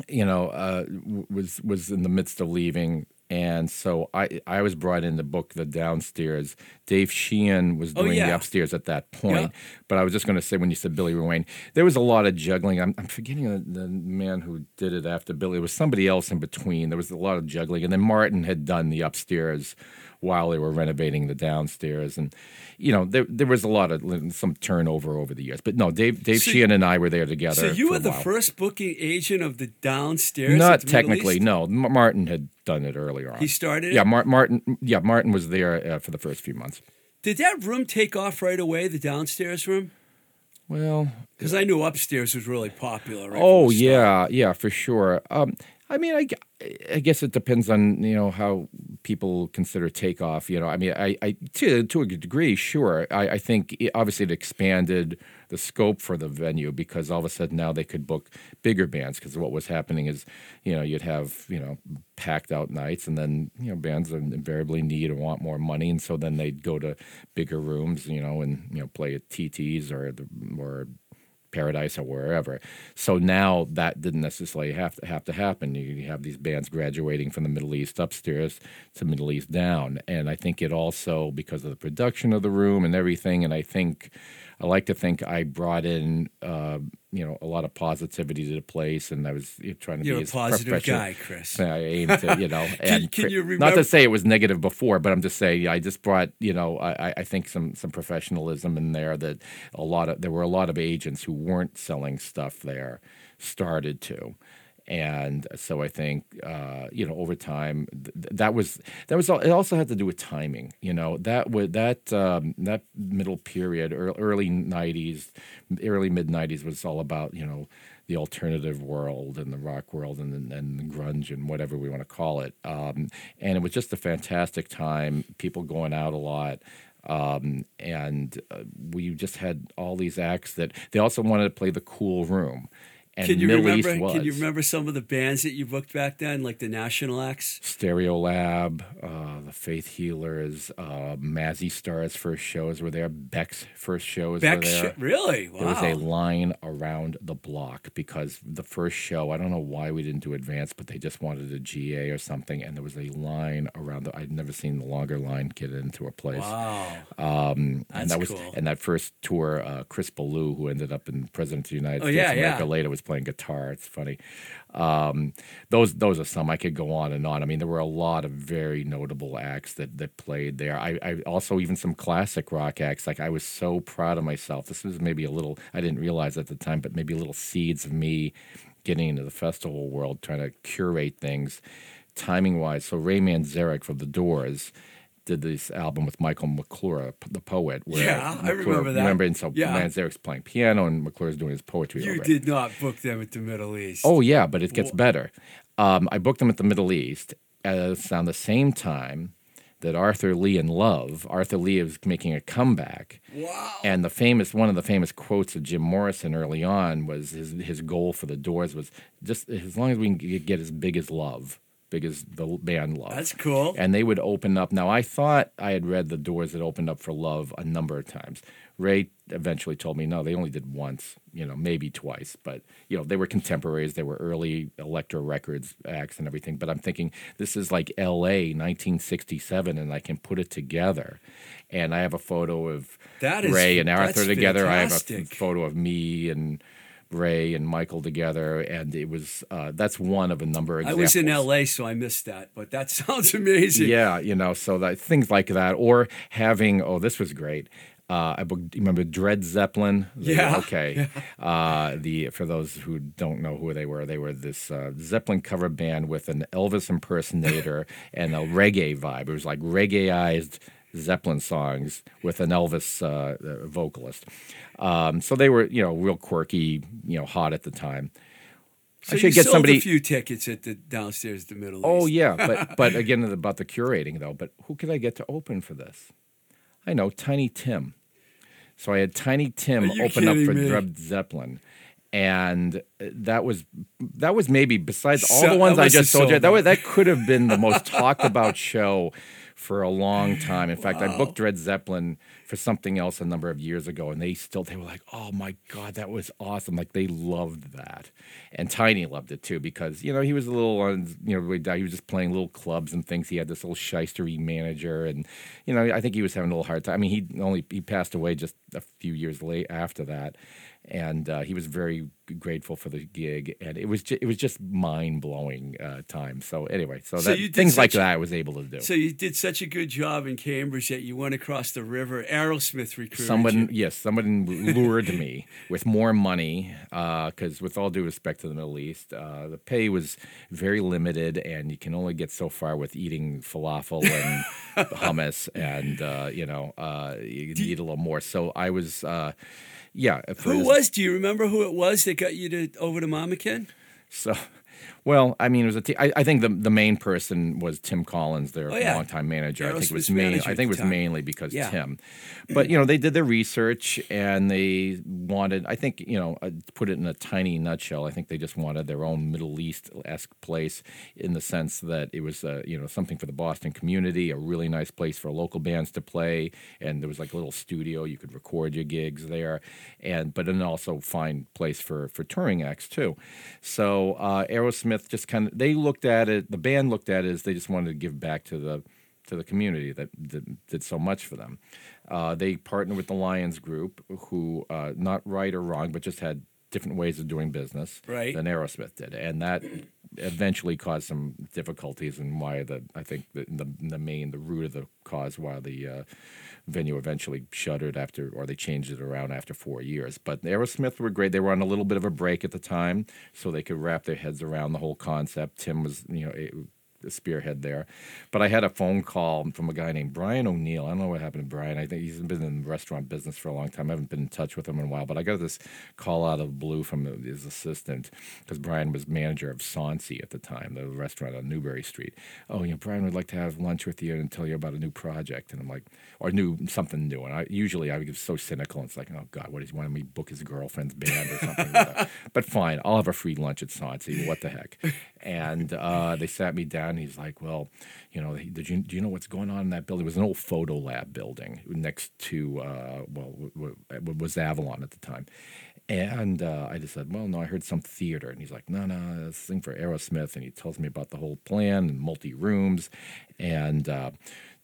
you know, uh, was was in the midst of leaving, and so I I was brought in the book the downstairs. Dave Sheehan was Oh, doing the upstairs at that point. But I was just going to say when you said Billy Ruane, there was a lot of juggling. I'm, I'm forgetting the, the man who did it after Billy. It was somebody else in between. There was a lot of juggling, and then Martin had done the upstairs while they were renovating the downstairs, and you know there there was a lot of some turnover over the years. But no, Dave Dave So- Sheehan and I were there together. so you were the first booking agent of the downstairs. Not the technically, no. M- Martin had done it earlier on. He started? Yeah, Mar- Martin. Yeah, Martin was there uh, for the first few months. Did that room take off right away? The downstairs room? Well, Because I knew upstairs was really popular. Right oh yeah, yeah, for sure. Um, I mean, I, I guess it depends on you know how people consider takeoff. You know, I mean, I, I to to a degree, sure. I, I think it, obviously it expanded the scope for the venue because all of a sudden now they could book bigger bands because what was happening is you know you'd have you know packed out nights and then you know bands invariably need or want more money and so then they'd go to bigger rooms you know and you know play at TTs or the or Paradise or wherever. So now that didn't necessarily have to have to happen. You, you have these bands graduating from the Middle East upstairs to Middle East down, and I think it also because of the production of the room and everything. And I think I like to think I brought in uh, you know a lot of positivity to the place, and I was trying to You're be a as positive guy, Chris. I aim to, you know, and can you not to say it was negative before, but I'm just saying I just brought, you know, I, I- I think some some professionalism in there that a lot of there were a lot of agents who weren't selling stuff there started to. And so I think uh, you know over time th- th- that was that was all, it also had to do with timing. You know that would that um, that middle period, early '90s, early mid '90s was all about you know the alternative world and the rock world and and the grunge and whatever we want to call it. Um, and it was just a fantastic time. People going out a lot. Um, and uh, we just had all these acts that they also wanted to play the cool room. And Can you Middle remember? East was Can you remember some of the bands that you booked back then, like the National Acts? Stereolab, uh, the Faith Healers, uh, Mazzy Star's first shows were there. Beck's first shows Beck, were there. Sh- really? Wow. There was a line around the block because the first show, I don't know why we didn't do advance, but they just wanted a GA or something, and there was a line around the. I'd never seen the longer line get into a place. wow. Um, That's and that was cool. and that first tour, uh, Chris Ballew, who ended up in President of the United Oh, States yeah, of America yeah. later, was playing guitar. It's funny. Um, those those are some I could go on and on. I mean, there were a lot of very notable acts that that played there. I, I also even some classic rock acts. Like I was so proud of myself. This was maybe a little I didn't realize at the time, but maybe a little seeds of me getting into the festival world, trying to curate things timing wise. So Ray Manzarek from The Doors did this album with Michael McClure, the poet. Where Yeah, I remember that. Remember, and so Yeah. Manzarek's playing piano and McClure's doing his poetry. You over it. did not book them at the Middle East. Oh yeah, but it gets better. Um, I booked them at the Middle East as on the same time that Arthur Lee and Love. Arthur Lee is making a comeback. wow. And the famous one of the famous quotes of Jim Morrison early on was his his goal for the Doors was just as long as we can get as big as Love, big as the band Love. That's cool. And they would open up. Now I thought I had read the Doors that opened up for Love a number of times. Ray eventually told me no, they only did once, you know, maybe twice. But you know, they were contemporaries. They were early Elektra Records acts and everything. But I'm thinking this is like L.A. 1967, and I can put it together. And I have a photo of That is- Ray and Arthur together. I have a photo of me and. Ray and Michael together, and it was uh, that's one of a number of I was in L.A., so I missed that, but that sounds amazing. Yeah, you know, so that things like that, or having oh, this was great. Uh, I remember Dred Zeppelin? They- Yeah. Okay. Uh, the for those who don't know who they were, they were this uh, Zeppelin cover band with an Elvis impersonator and a reggae vibe. It was like reggaeized Zeppelin songs with an Elvis uh, uh, vocalist. Um, so they were, you know, real quirky, you know, hot at the time. So I should get somebody. a few tickets at the downstairs, the Middle Oh East. yeah, but but again about the curating though. But who could I get to open for this? I know Tiny Tim. So I had Tiny Tim open up for? Dred Zeppelin, and uh, that was that was maybe besides all So- the ones I just told you. That was, that could have been the most talked about show for a long time. In fact, I booked Dred Zeppelin for something else a number of years ago, and they still they were like, "Oh my god, that was awesome!" Like they loved that, and Tiny loved it too because you know he was a little on you know he was just playing little clubs and things. He had this little shystery manager, and you know I think he was having a little hard time. I mean, he only he passed away just a few years late after that, and uh, he was very grateful for the gig, and it was ju- it was just mind blowing uh, time. So anyway, so, So that, things like such- that I was able to do. So you did such a good job in Cambridge that you went across the river. Aerosmith recruited Someone, you. yes, someone lured me with more money because, with all due respect to the Middle East, uh, the pay was very limited, and you can only get so far with eating falafel and hummus, and uh, you know, uh, you need a little more. So I was, uh, yeah. Who was? Do you remember who it was that got you to over to Mama Kin? So, well, I mean, it was a. T- I, I think the the main person was Tim Collins, their Oh, yeah. longtime manager. I think it was main. I think it was time. mainly because Yeah. Tim. But you know, they did their research and they wanted. I think you know, uh, to put it in a tiny nutshell. I think they just wanted their own Middle East esque place in the sense that it was, uh, you know, something for the Boston community, a really nice place for local bands to play, and there was like a little studio you could record your gigs there, and but then also find place for for touring acts too. So uh, Aerosmith just kind of they looked at it. The band looked at it as they just wanted to give back to the to the community that, that did so much for them. Uh, they partnered with the Lyons Group, who uh, not right or wrong, but just had different ways of doing business Right. than Aerosmith did, and that eventually caused some difficulties and why the I think the, the the main the root of the cause why the uh, venue eventually shuttered after or they changed it around after four years. But Aerosmith were great. They were on a little bit of a break at the time, so they could wrap their heads around the whole concept. Tim was you know. Spearhead there. But I had a phone call from a guy named Brian O'Neill. I don't know what happened to Brian. I think he's been in the restaurant business for a long time. I haven't been in touch with him in a while, but I got this call out of blue from his assistant because Brian was manager of Sonsie at the time, the restaurant on Newbury Street. Oh, you know, Brian would like to have lunch with you and tell you about a new project. And I'm like, or new something new. And I usually I get so cynical. And it's like, oh God, what does he want me to book his girlfriend's band or something? but fine, I'll have a free lunch at Sonsie. What the heck? And uh, they sat me down. He's like, well, you know, did you do you know what's going on in that building? It was an old photo lab building next to uh, well, w- w- was Avalon at the time. And uh, I just said, well, no, I heard some theater. And he's like, no, no, this thing for Aerosmith. And he tells me about the whole plan and multi rooms. And uh,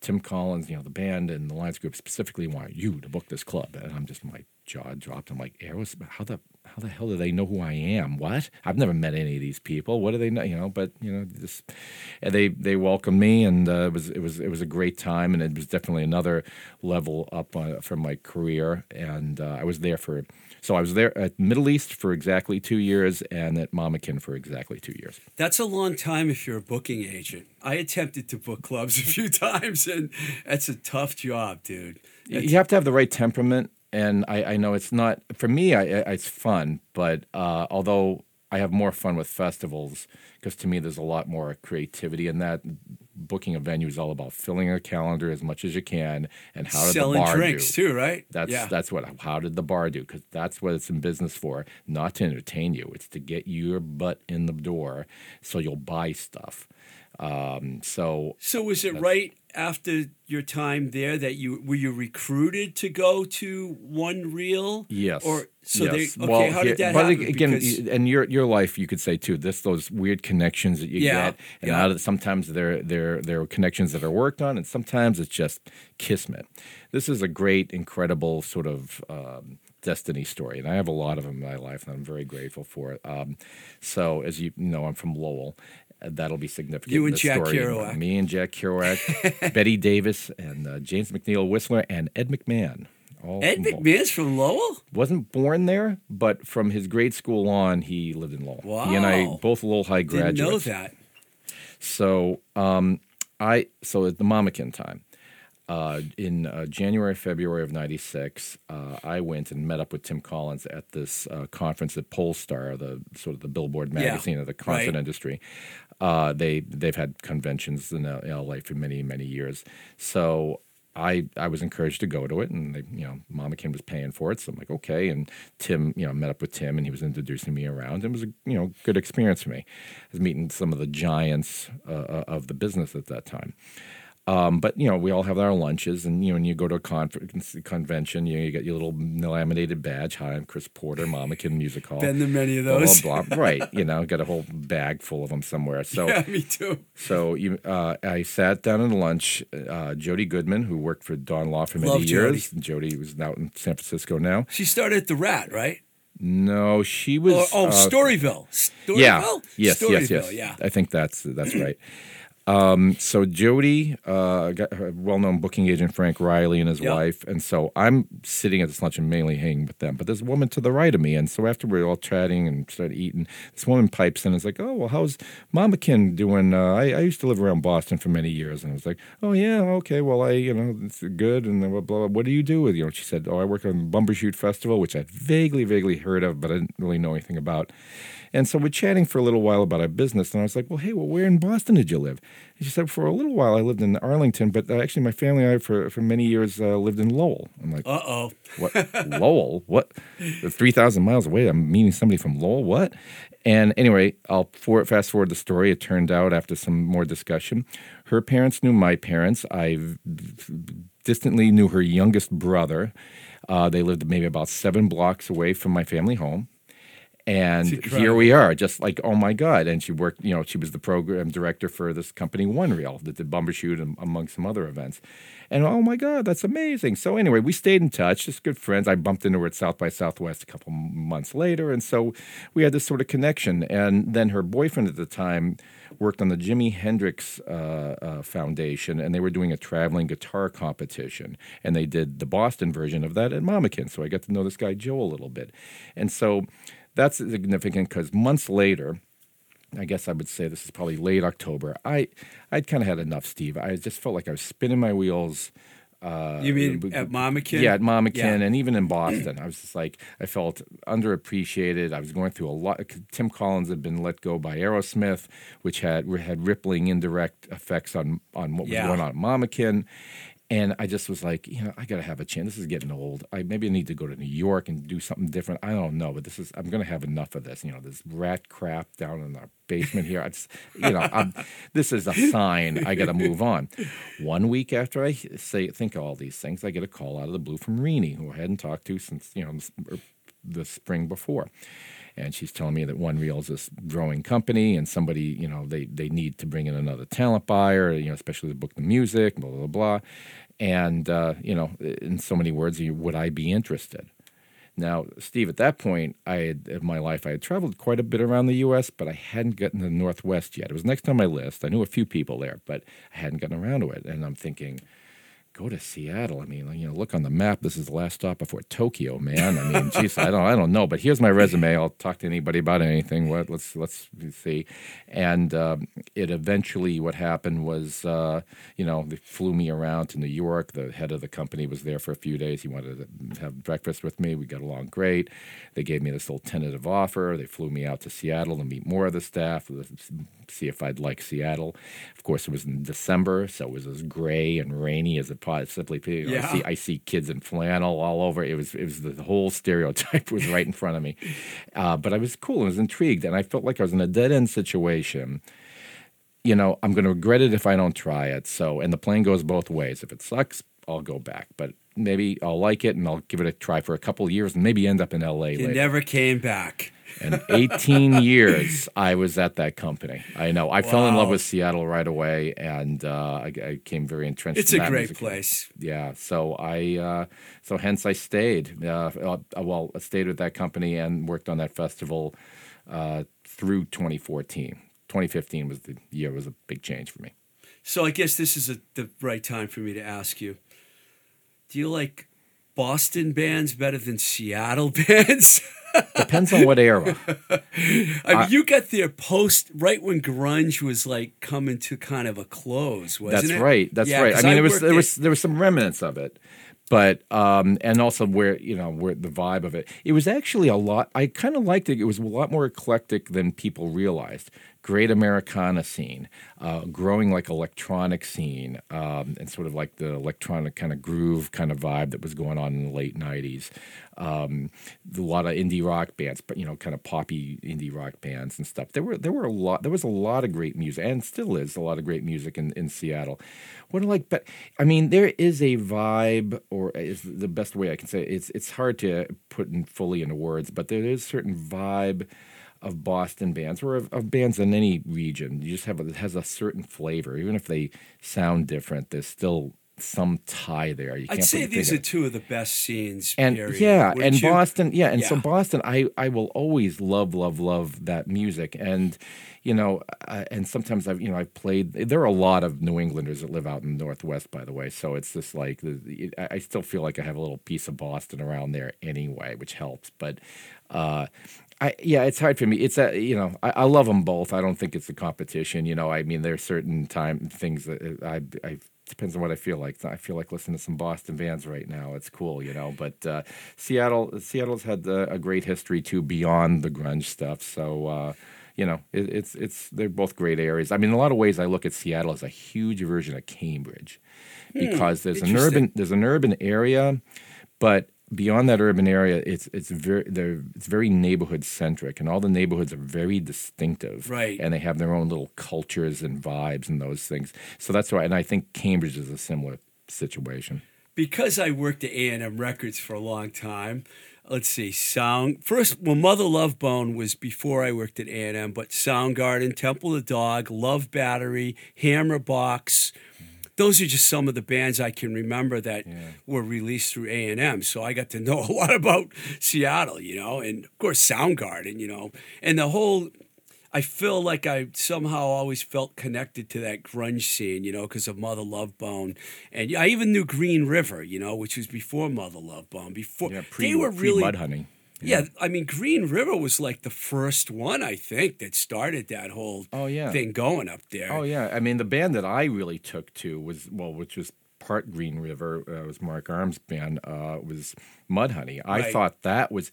Tim Collins, you know, the band and the Lyons Group specifically want you to book this club. And I'm just, my jaw dropped. I'm like, Aerosmith, how the how the hell do they know who I am? What? I've never met any of these people. What do they know? You know, but you know, just they they welcomed me, and uh, it was it was it was a great time, and it was definitely another level up uh, from my career. And uh, I was there for so I was there at Middle East for exactly two years, and at Mamakin for exactly two years. That's a long time if you're a booking agent. I attempted to book clubs a few times, and that's a tough job, dude. That's- you have to have the right temperament and I, I know it's not for me I, I, it's fun but uh, although i have more fun with festivals because to me there's a lot more creativity in that booking a venue is all about filling a calendar as much as you can and how did selling the bar drinks do too, right? that's yeah. that's what how did the bar do because that's what it's in business for not to entertain you it's to get your butt in the door so you'll buy stuff um, so So was it right after your time there that you were you recruited to go to One Reel? Yes. Or so yes. they okay? Well, how did that but happen? again, Because- and your your life, you could say too. This those weird connections that you Yeah, get, and yeah. out of sometimes they're they're they're connections that are worked on, and sometimes it's just kismet. This is a great, incredible sort of. Um, Destiny story, and I have a lot of them in my life, and I'm very grateful for it. Um, so, as you know, I'm from Lowell. Uh, That'll be significant. You and Jack story. Kerouac. Me and Jack Kerouac, Bette Davis, and uh, James McNeill Whistler, and Ed McMahon. All Ed from McMahon's from Lowell. wasn't born there, but from his grade school on, he lived in Lowell. Wow. He and I both Lowell High Didn't graduates. know that. So um, I so at the Mamakin time. Uh, in uh, January, February of '96, uh, I went and met up with Tim Collins at this uh, conference at Pollstar, the sort of the Billboard Yeah, magazine of the concert right. industry. Uh, they they've had conventions in LA for many many years. So I I was encouraged to go to it, and they, you know Mama Kin was paying for it, so I'm like okay. And Tim, you know, met up with Tim, and he was introducing me around. It was a you know good experience for me. I was meeting some of the giants uh, of the business at that time. Um, but you know, we all have our lunches, and you know, when you go to a conference convention, you, know, you get your little laminated badge. Hi, I'm Chris Porter, Mamakin Music Hall. Been to many of those. blah, blah. right? You know, got a whole bag full of them somewhere. So yeah, me too. so you, uh, I sat down at lunch. Uh, Jody Goodman, who worked for Don Law for many Love Jody. years. Jody was out in San Francisco now. She started at the Rat, right? No, she was. oh, oh uh, Storyville. Storyville. yeah. Yes. Storyville, Yes. Yes. Yeah. I think that's that's right. Um, so Jody, uh, well-known booking agent Frank Riley and his Yep. wife, and so I'm sitting at this lunch and mainly hanging with them. But there's a woman to the right of me, and so after we're all chatting and started eating, this woman pipes in and is like, "Oh, well, how's Mama Kin doing? Uh, I, I used to live around Boston for many years, and I was like, "Oh yeah, okay, well, I you know it's good." And then blah, blah, blah. What do you do with you know? She said, "Oh, I work on the Bumbershoot Festival, which I vaguely, vaguely heard of, but I didn't really know anything about." And so we're chatting for a little while about our business, and I was like, "Well, hey, well, where in Boston did you live?" She said, "For a little while, I lived in Arlington, but uh, actually, my family and I, for for many years, uh, lived in Lowell." I'm like, Uh oh. "What? Lowell? What? Three thousand miles away? I'm meeting somebody from Lowell? What?" And anyway, I'll for, fast forward the story. It turned out after some more discussion, her parents knew my parents. I distantly knew her youngest brother. Uh, they lived maybe about seven blocks away from my family home And here we are, just like, oh my God. And she worked, you know, she was the program director for this company, One Reel, that did Bumbershoot and among some other events. And oh my God, that's amazing. So anyway, we stayed in touch, just good friends. I bumped into her at South by Southwest a couple months later. And so we had this sort of connection. And then her boyfriend at the time worked on the Jimi Hendrix uh, uh, Foundation, and they were doing a traveling guitar competition. And they did the Boston version of that at Mamakin. So I got to know this guy, Joe, a little bit. And so that's significant because months later, I guess I would say this is probably late October. I I'd kind of had enough, Steve. I just felt like I was spinning my wheels. Uh, You mean b- at Mamakin? Yeah, at Mamakin, Yeah. and even in Boston, I was just like I felt underappreciated. I was going through a lot. Tim Collins had been let go by Aerosmith, which had had rippling indirect effects on on what was Yeah. going on at Mamakin. And I just was like, you know, I got to have a chance. This is getting old. I maybe I need to go to New York and do something different. I don't know, but this is I'm going to have enough of this. You know, this rat crap down in the basement here. I just, you know, I'm, this is a sign. I got to move on. One week after I say think of all these things, I get a call out of the blue from Renee, who I hadn't talked to since you know the er, the spring before and she's telling me that One Reel is this growing company, and somebody, you know, they they need to bring in another talent buyer, you know, especially to book the music, blah blah blah, and uh, you know, in so many words, would I be interested? Now, Steve, at that point, I had in my life I had traveled quite a bit around the U.S., but I hadn't gotten to the Northwest yet. It was next on my list. I knew a few people there, but I hadn't gotten around to it, and I'm thinking. Go to Seattle. I mean, you know, look on the map. This is the last stop before Tokyo, man. I mean, geez, I don't, I don't know. But here's my resume. I'll talk to anybody about anything. What? Let's let's see. And um, it eventually, what happened was, uh, you know, they flew me around to New York. The head of the company was there for a few days. He wanted to have breakfast with me. We got along great. They gave me this little tentative offer. They flew me out to Seattle to meet more of the staff, see if I'd like Seattle. Of course, it was in December, so it was as gray and rainy as it know, Yeah. I see I see kids in flannel all over. It was it was the whole stereotype was right in front of me. Uh, but I was cool. and was intrigued, and I felt like I was in a dead end situation. You know, I'm going to regret it if I don't try it. So, and the plane goes both ways. If it sucks, I'll go back. But maybe I'll like it, and I'll give it a try for a couple of years, and maybe end up in L.A. You later. never came back. And 18 years I was at that company. I know. I fell in love with Seattle right away, and uh, I, I came very entrenched. It's in a that great place. Yeah. So I, uh, so hence I stayed. Uh, uh, well, I stayed with that company and worked on that festival uh, through 2014. 2015 was the year was a big change for me. So I guess this is a, the right time for me to ask you: Do you like Boston bands better than Seattle bands? Depends on what era. I mean, you got there post right when grunge was like coming to kind of a close, wasn't That's it? right. That's Yeah, right. I mean, there was there at- was there was some remnants of it, but um, and also where you know where the vibe of it. It was actually a lot. I kind of liked it. It was a lot more eclectic than people realized. Great Americana scene, uh, growing like electronic scene, um, and sort of like the electronic kind of groove kind of vibe that was going on in the late '90s. Um, a lot of indie rock bands, but you know, kind of poppy indie rock bands and stuff. There were there were a lot. There was a lot of great music, and still is a lot of great music in, in Seattle. What I like, but I mean, there is a vibe, or is the best way I can say it. it's it's hard to put in fully into words, but there is certain vibe of Boston bands or of, of bands in any region. You just have a, it has a certain flavor, even if they sound different. There's still some tie there. You I'd say these are two of the best scenes. and period, yeah, wouldn't and you? Boston, yeah, and so Boston, I I will always love love love that music, and you know, uh, and sometimes I've you know I've played. There are a lot of New Englanders that live out in the Northwest, by the way, so it's just like I still feel like I have a little piece of Boston around there anyway, which helps, but. uh I, yeah, it's hard for me. It's a you know I, I love them both. I don't think it's a competition. You know, I mean, there's certain time things that uh, I I depends on what I feel like. I feel like listening to some Boston bands right now. It's cool, you know. But uh, Seattle, Seattle's had uh, a great history too beyond the grunge stuff. So. Uh, you know, it, it's it's they're both great areas. I mean, in a lot of ways, I look at Seattle as a huge version of Cambridge, because there's an urban there's an urban area, but beyond that urban area, it's it's very they're it's very neighborhood centric, and all the neighborhoods are very distinctive, Right. And they have their own little cultures and vibes and those things. So that's why, and I think Cambridge is a similar situation. because I worked at A and M Records for a long time. let's see, Sound. First, well, Mother Love Bone was before I worked at A&M, but Soundgarden, Temple of the Dog, Love Battery, Hammer Box. Those are just some of the bands I can remember that were released through A&M. So I got to know a lot about Seattle, you know, and of course Soundgarden, you know, and the whole I feel like I somehow always felt connected to that grunge scene, you know, because of Mother Love Bone, and I even knew Green River, you know, which was before Mother Love Bone. Before Yeah, pre, they were really, mud. Yeah. I mean, Green River was like the first one I think that started that whole Oh, yeah. thing going up there. Oh yeah, I mean the band that I really took to was well, which was part Green River. Uh, was Mark Arm's band. Uh, was Mudhoney. I Right. thought that was,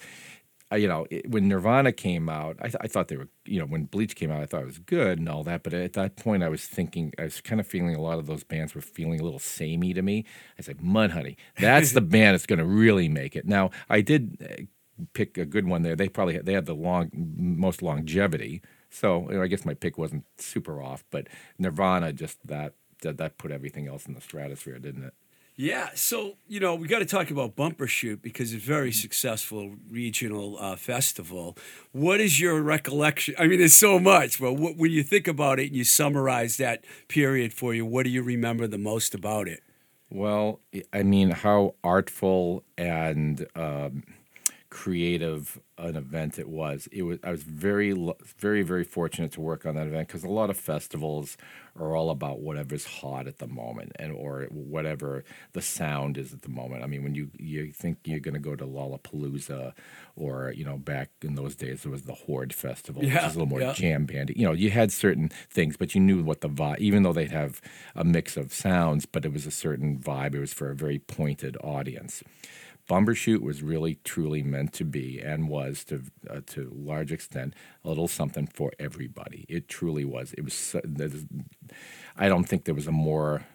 uh, you know, it, when Nirvana came out, I, th- I thought they were, you know, when Bleach came out, I thought it was good and all that. But at that point, I was thinking, I was kind of feeling a lot of those bands were feeling a little samey to me. I said, Mudhoney, that's the band that's going to really make it. Now I did. Pick a good one there. They probably had, they had the long most longevity. So you know, I guess my pick wasn't super off, but Nirvana just that that, that put everything else in the stratosphere, didn't it? Yeah, so you know we got to talk about Bumbershoot because it's a very Mm-hmm. successful regional uh, festival. What is your recollection? I mean, there's so much, but what, when you think about it and you summarize that period for you, what do you remember the most about it? Well, I mean, how artful and um, creative an event it was. It was. I was very, very, very fortunate to work on that event because a lot of festivals are all about whatever's hot at the moment and or whatever the sound is at the moment. I mean, when you you think you're going to go to Lollapalooza, or you know, back in those days, it was the Horde Festival, which Yeah, is a little more yeah. jam bandy. You know, you had certain things, but you knew what the vibe. Even though they'd have a mix of sounds, but it was a certain vibe. It was for a very pointed audience. Bumbershoot was really truly meant to be and was to uh, to a large extent a little something for everybody. It truly was. It was. So, I don't think there was a more,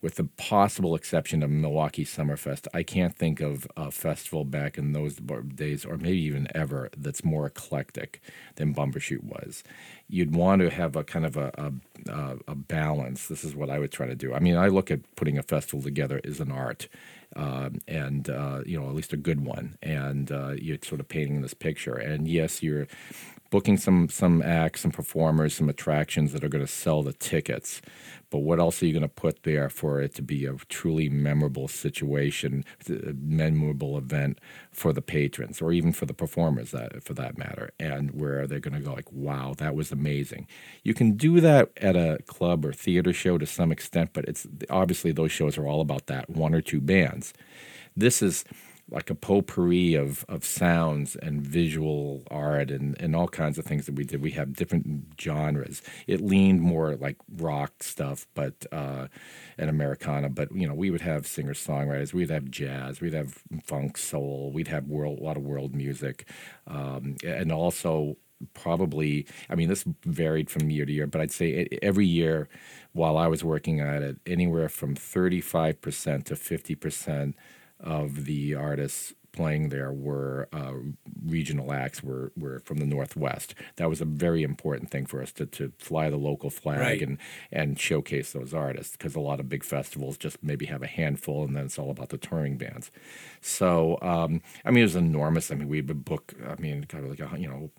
with the possible exception of Milwaukee Summerfest, I can't think of a festival back in those days, or maybe even ever, that's more eclectic than Bumbershoot was. You'd want to have a kind of a, a, a, a balance. This is what I would try to do. I mean, I look at putting a festival together as an art um, and uh, you know at least a good one, and uh, you're sort of painting this picture. And yes, you're booking some some acts, some performers, some attractions that are going to sell the tickets. But what else are you going to put there for it to be a truly memorable situation, memorable event for the patrons, or even for the performers, that for that matter, and where they're going to go like, "Wow, that was amazing." You can do that at a club or theater show to some extent, but it's obviously those shows are all about that one or two bands. This is like a potpourri of, of sounds and visual art and, and all kinds of things that we did. We have different genres. It leaned more like rock stuff, but uh, and Americana. But you know, we would have singer songwriters. We'd have jazz. We'd have funk, soul. We'd have world a lot of world music, um, and also probably i mean this varied from year to year but i'd say every year while i was working at it anywhere from 35% to 50% of the artists playing there were uh, regional acts were, were from the northwest. That was a very important thing for us to, to fly the local flag Right. and, and showcase those artists because a lot of big festivals just maybe have a handful and then it's all about the touring bands. So um, i mean it was enormous. I mean we would book i mean kind of like a, you know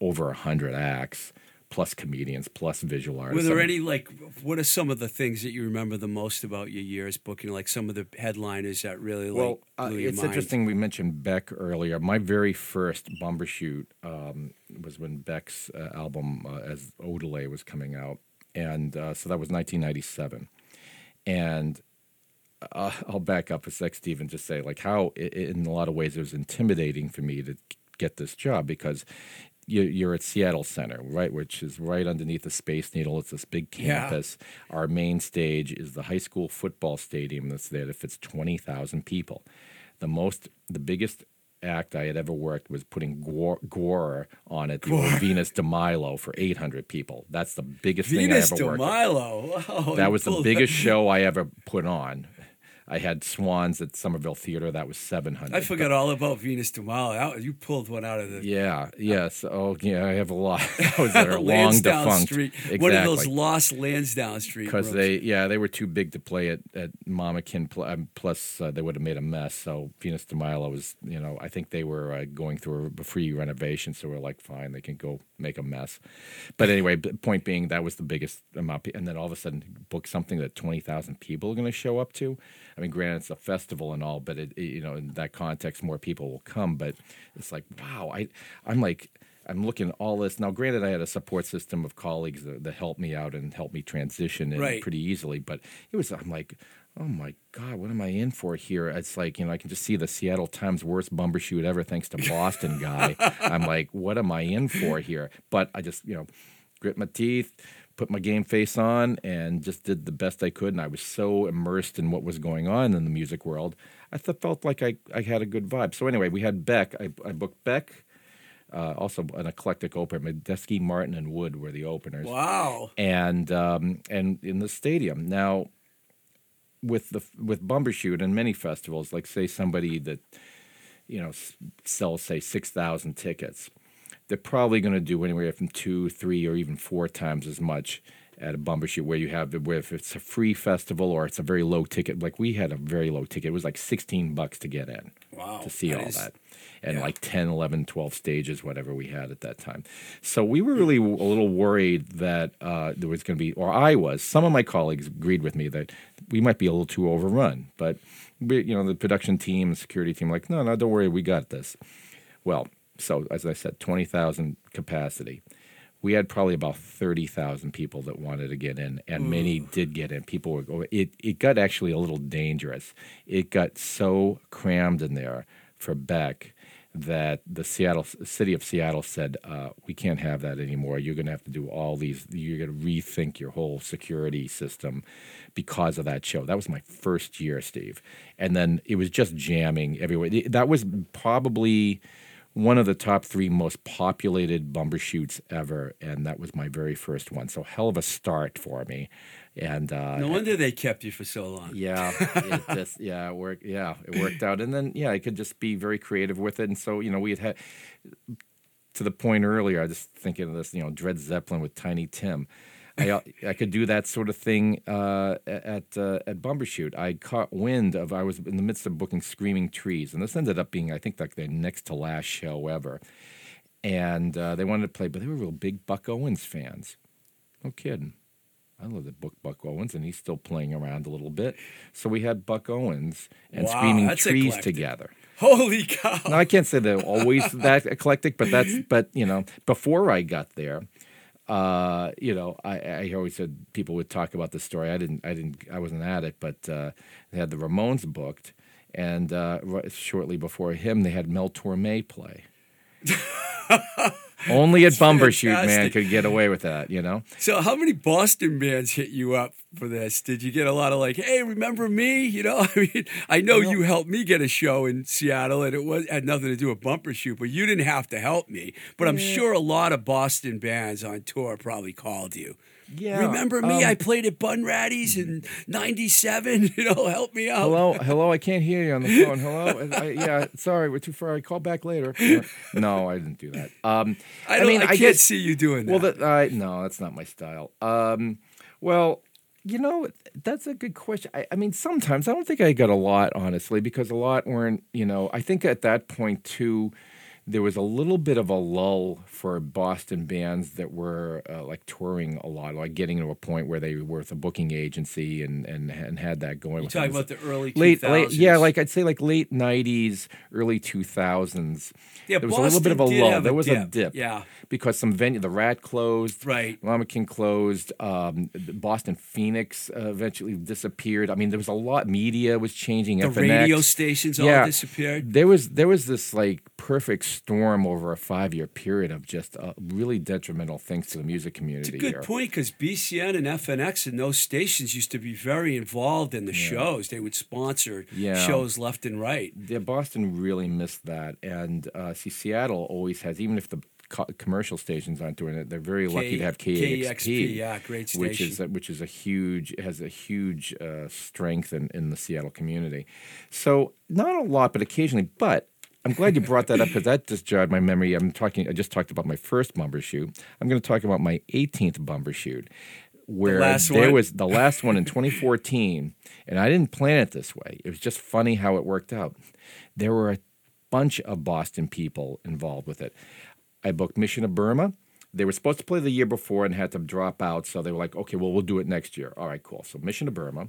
over a hundred acts, plus comedians, plus visual artists. Were there any like? What are some of the things that you remember the most about your years booking? Like some of the headliners that really like Well, uh, blew your it's mind? interesting we mentioned Beck earlier. My very first Bumbershoot um, was when Beck's uh, album uh, as Odelay was coming out, and uh, so that was 1997. And uh, I'll back up a sec, Steve, and just say like how in a lot of ways it was intimidating for me to get this job because you're at Seattle Center, right, which is right underneath the Space Needle. It's this big Yeah. campus. Our main stage is the high school football stadium that's there that fits twenty thousand people. The most, the biggest act I had ever worked was putting Gwar, Gwar on it, the Venus de Milo for eight hundred people. That's the biggest Venus thing I ever worked. Milo. Oh, That was the biggest show I ever put on. I had Swans at Somerville Theater. That was seven hundred. I forgot all about Venus de Milo. You pulled one out of the Yeah. Yes. Oh, yeah. I have a lot. I was there long Lansdowne defunct. Street. Exactly. One of those lost Lansdowne Street. because they yeah they were too big to play at at Mamakin. Pl- um, plus uh, they would have made a mess. So Venus de Milo was you know I think they were uh, going through a free renovation, so we're like fine they can go make a mess. But anyway, point being that was the biggest amount, and then all of a sudden book something that twenty thousand people are going to show up to. I mean, granted it's a festival and all, but it, it- you know in that context more people will come. But it's like wow, I I'm like. I'm looking at all this now. Granted, I had a support system of colleagues that, that helped me out and helped me transition in Right. pretty easily. But it was, I'm like, oh my god, what am I in for here? It's like you know, I can just see the Seattle Times worst bumbershoot ever, thanks to Boston guy. I'm like, what am I in for here? But I just you know, grit my teeth. Put my game face on and just did the best I could, and I was so immersed in what was going on in the music world. I th- felt like I, I had a good vibe. So anyway, we had Beck. I, I booked Beck, uh, also an eclectic opener. Medeski, Martin, and Wood were the openers wow. and um, and in the stadium. Now, with the with Bumbershoot and many festivals, like say somebody that you know s- sells say six thousand tickets, they're probably going to do anywhere from two, three, or even four times as much at a Bumbershoot where you have where if it's a free festival or it's a very low ticket. Like we had a very low ticket; it was like sixteen bucks to get in Wow. to see That all is- that and yeah. like 10 11 12 stages whatever we had at that time so we were really a little worried that uh, there was going to be or i was some of my colleagues agreed with me that we might be a little too overrun but we, you know the production team and security team like no no don't worry we got this well so as i said 20000 capacity we had probably about 30,000 people that wanted to get in, and many did get in. People were going, it, it got actually a little dangerous. It got so crammed in there for Beck that the Seattle city of Seattle said, uh, we can't have that anymore. You're going to have to do all these, you're going to rethink your whole security system because of that show. That was my first year, Steve. And then it was just jamming everywhere. That was probably one of the top three most populated bumbershoots ever, and that was my very first one. So hell of a start for me, and uh, No wonder they kept you for so long. yeah, it just yeah, it worked. Yeah, it worked out, and then yeah, I could just be very creative with it, and so you know we had had to the point earlier. I was just thinking of this, you know, Dred Zeppelin with Tiny Tim. I I could do that sort of thing uh, at uh, at Bumbershoot. I caught wind of I was in the midst of booking Screaming Trees, and this ended up being I think like their next to last show ever. And uh, they wanted to play, but they were real big Buck Owens fans. No kidding. I love the book Buck Owens, and he's still playing around a little bit. So we had Buck Owens and Wow, Screaming Trees eclectic. together. Holy cow. Now I can't say they're always that eclectic, but that's but you know before I got there, uh, you know I, I always said people would talk about the story. I didn't I didn't I wasn't at it, but uh, they had the Ramones booked, and uh, shortly before him they had Mel Torme play. Only at Bumbershoot, man, could get away with that, you know. So, how many Boston bands hit you up for this? Did you get a lot of like, "Hey, remember me?" You know, I mean, I know you helped me get a show in Seattle, and it was had nothing to do with Bumbershoot, but you didn't have to help me. But I'm sure a lot of Boston bands on tour probably called you. Yeah, remember me? um, I played at Bunratty's in '97. You know, help me out. Hello, hello. I can't hear you on the phone. Hello. I, yeah, sorry, we're too far. I call back later. No, I didn't do that. Um, I, don't, I, mean, I can't guess see you doing that. Well, that I no, that's not my style. Um, well, you know, that's a good question. I, I mean, sometimes I don't think I got a lot, honestly, because a lot weren't. You know, I think at that point too, there was a little bit of a lull for Boston bands that were uh, like touring a lot, like getting to a point where they were with a booking agency and and, and had that going. you talking about the early late, 2000s. late, yeah, like I'd say like late '90s, early 2000s. Yeah, there was a little bit of a Boston lull. have a There was a dip, dip, yeah. because some venue, the Rat closed, Right. Mama Kin closed, um, Boston Phoenix uh, eventually disappeared. I mean, there was a lot. Media was changing. the FNX. radio stations all disappeared. There was there was this like perfect storm over a five year period of just uh, really detrimental things to the music community. It's a good here. point because BCN and FNX and those stations used to be very involved in the shows. They would sponsor Yeah. shows left and right. Yeah, Boston really missed that, and uh, see, Seattle always has. Even if the co- commercial stations aren't doing it. They're very lucky to have KEXP, KEXP, yeah, great station. which is station. which is a huge has a huge uh, strength in, in the Seattle community. So not a lot, but occasionally. But I'm glad you brought that up because that just jogged my memory. I'm talking. I just talked about my first Bumbershoot. I'm going to talk about my 18th Bumbershoot, where last there one? was the last one in 2014, and I didn't plan it this way. It was just funny how it worked out. There were a bunch of Boston people involved with it. I booked Mission of Burma. They were supposed to play the year before and had to drop out, so they were like, "Okay, well, we'll do it next year." All right, cool. So Mission of Burma.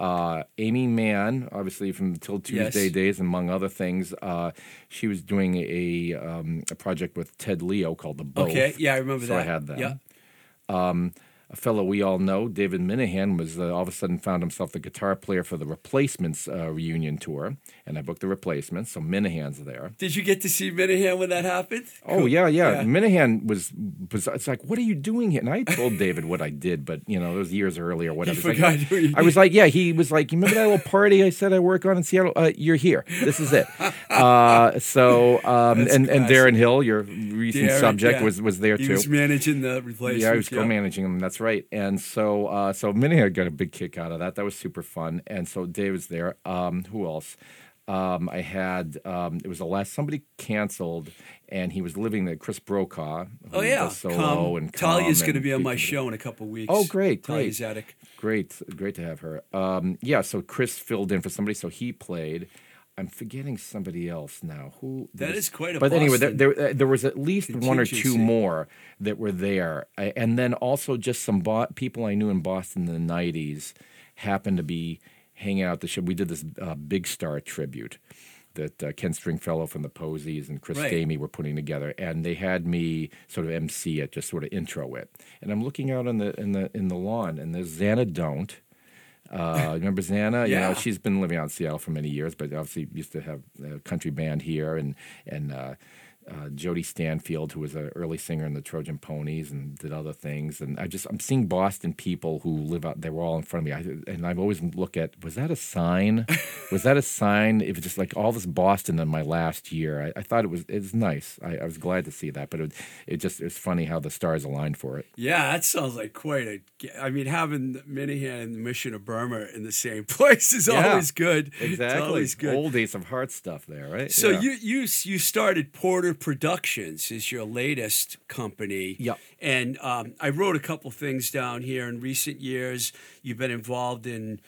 Uh, Aimee Mann, obviously from 'Til Tuesday Yes. days, among other things, uh, she was doing a um, a project with Ted Leo called The Both. Okay, yeah, I remember so that. I had that. Yeah. A fellow we all know, David Minehan, was uh, all of a sudden found himself the guitar player for the Replacements uh, reunion tour, and I booked the Replacements. So Minehan's there. Did you get to see Minehan when that happened? Oh Cool. yeah, yeah, Minehan was was. It's like, what are you doing here? And I told David what I did, but you know, it was years earlier, whatever. Like- forgot you- I was like, yeah. He was like, you remember that little party I said I work on in Seattle? Uh, you're here. This is it. Uh, so um, and and. Darren Hill, your recent Derek, subject, yeah. was was there He too. was managing the replacement. Yeah, I was co-managing them. That's right. And so, uh, so Minehan got a big kick out of that. That was super fun. And so Dave was there. Um, who else? Um, I had um, it was the last somebody canceled, and he was living there. Chris Brokaw. Oh yeah, solo Come. and Thalia's going to be on my show in a couple weeks. Oh, great, Thalia great. Zedek. Great, great to have her. Um, yeah, so Chris filled in for somebody, so he played. I'm forgetting somebody else now. Who? That was- is quite a But anyway, there, there, uh, there was at least one or two more that were there, and then also just some bo- people I knew in Boston in the '90s happened to be hanging out at the show. We did this uh, Big Star tribute that uh, Ken Stringfellow from the Posies and Chris Right. Were putting together, and they had me sort of MC it, just sort of intro it. And I'm looking out on the in the in the lawn, and there's Xana Don't. Uh, remember Xana? You Yeah. know, she's been living out in Seattle for many years, but obviously used to have a country band here, and and uh, uh, Jody Stanfield, who was an early singer in the Trojan Ponies and did other things. And I just I'm seeing Boston people who live out. They were all in front of me, I, and I've always look at was that a sign? was that a sign? It was just like all this Boston in my last year. I, I thought it was it was nice. I, I was glad to see that, but it, it just it's funny how the stars aligned for it. Yeah, that sounds like quite a. I mean, having Minehan and the Mission of Burma in the same place is Yeah, always good. It's always good. Old Ace of Hearts stuff there, right? So Yeah. you you you started Porter Productions is your latest company. Yep. And um, I wrote a couple things down here. In recent years, you've been involved in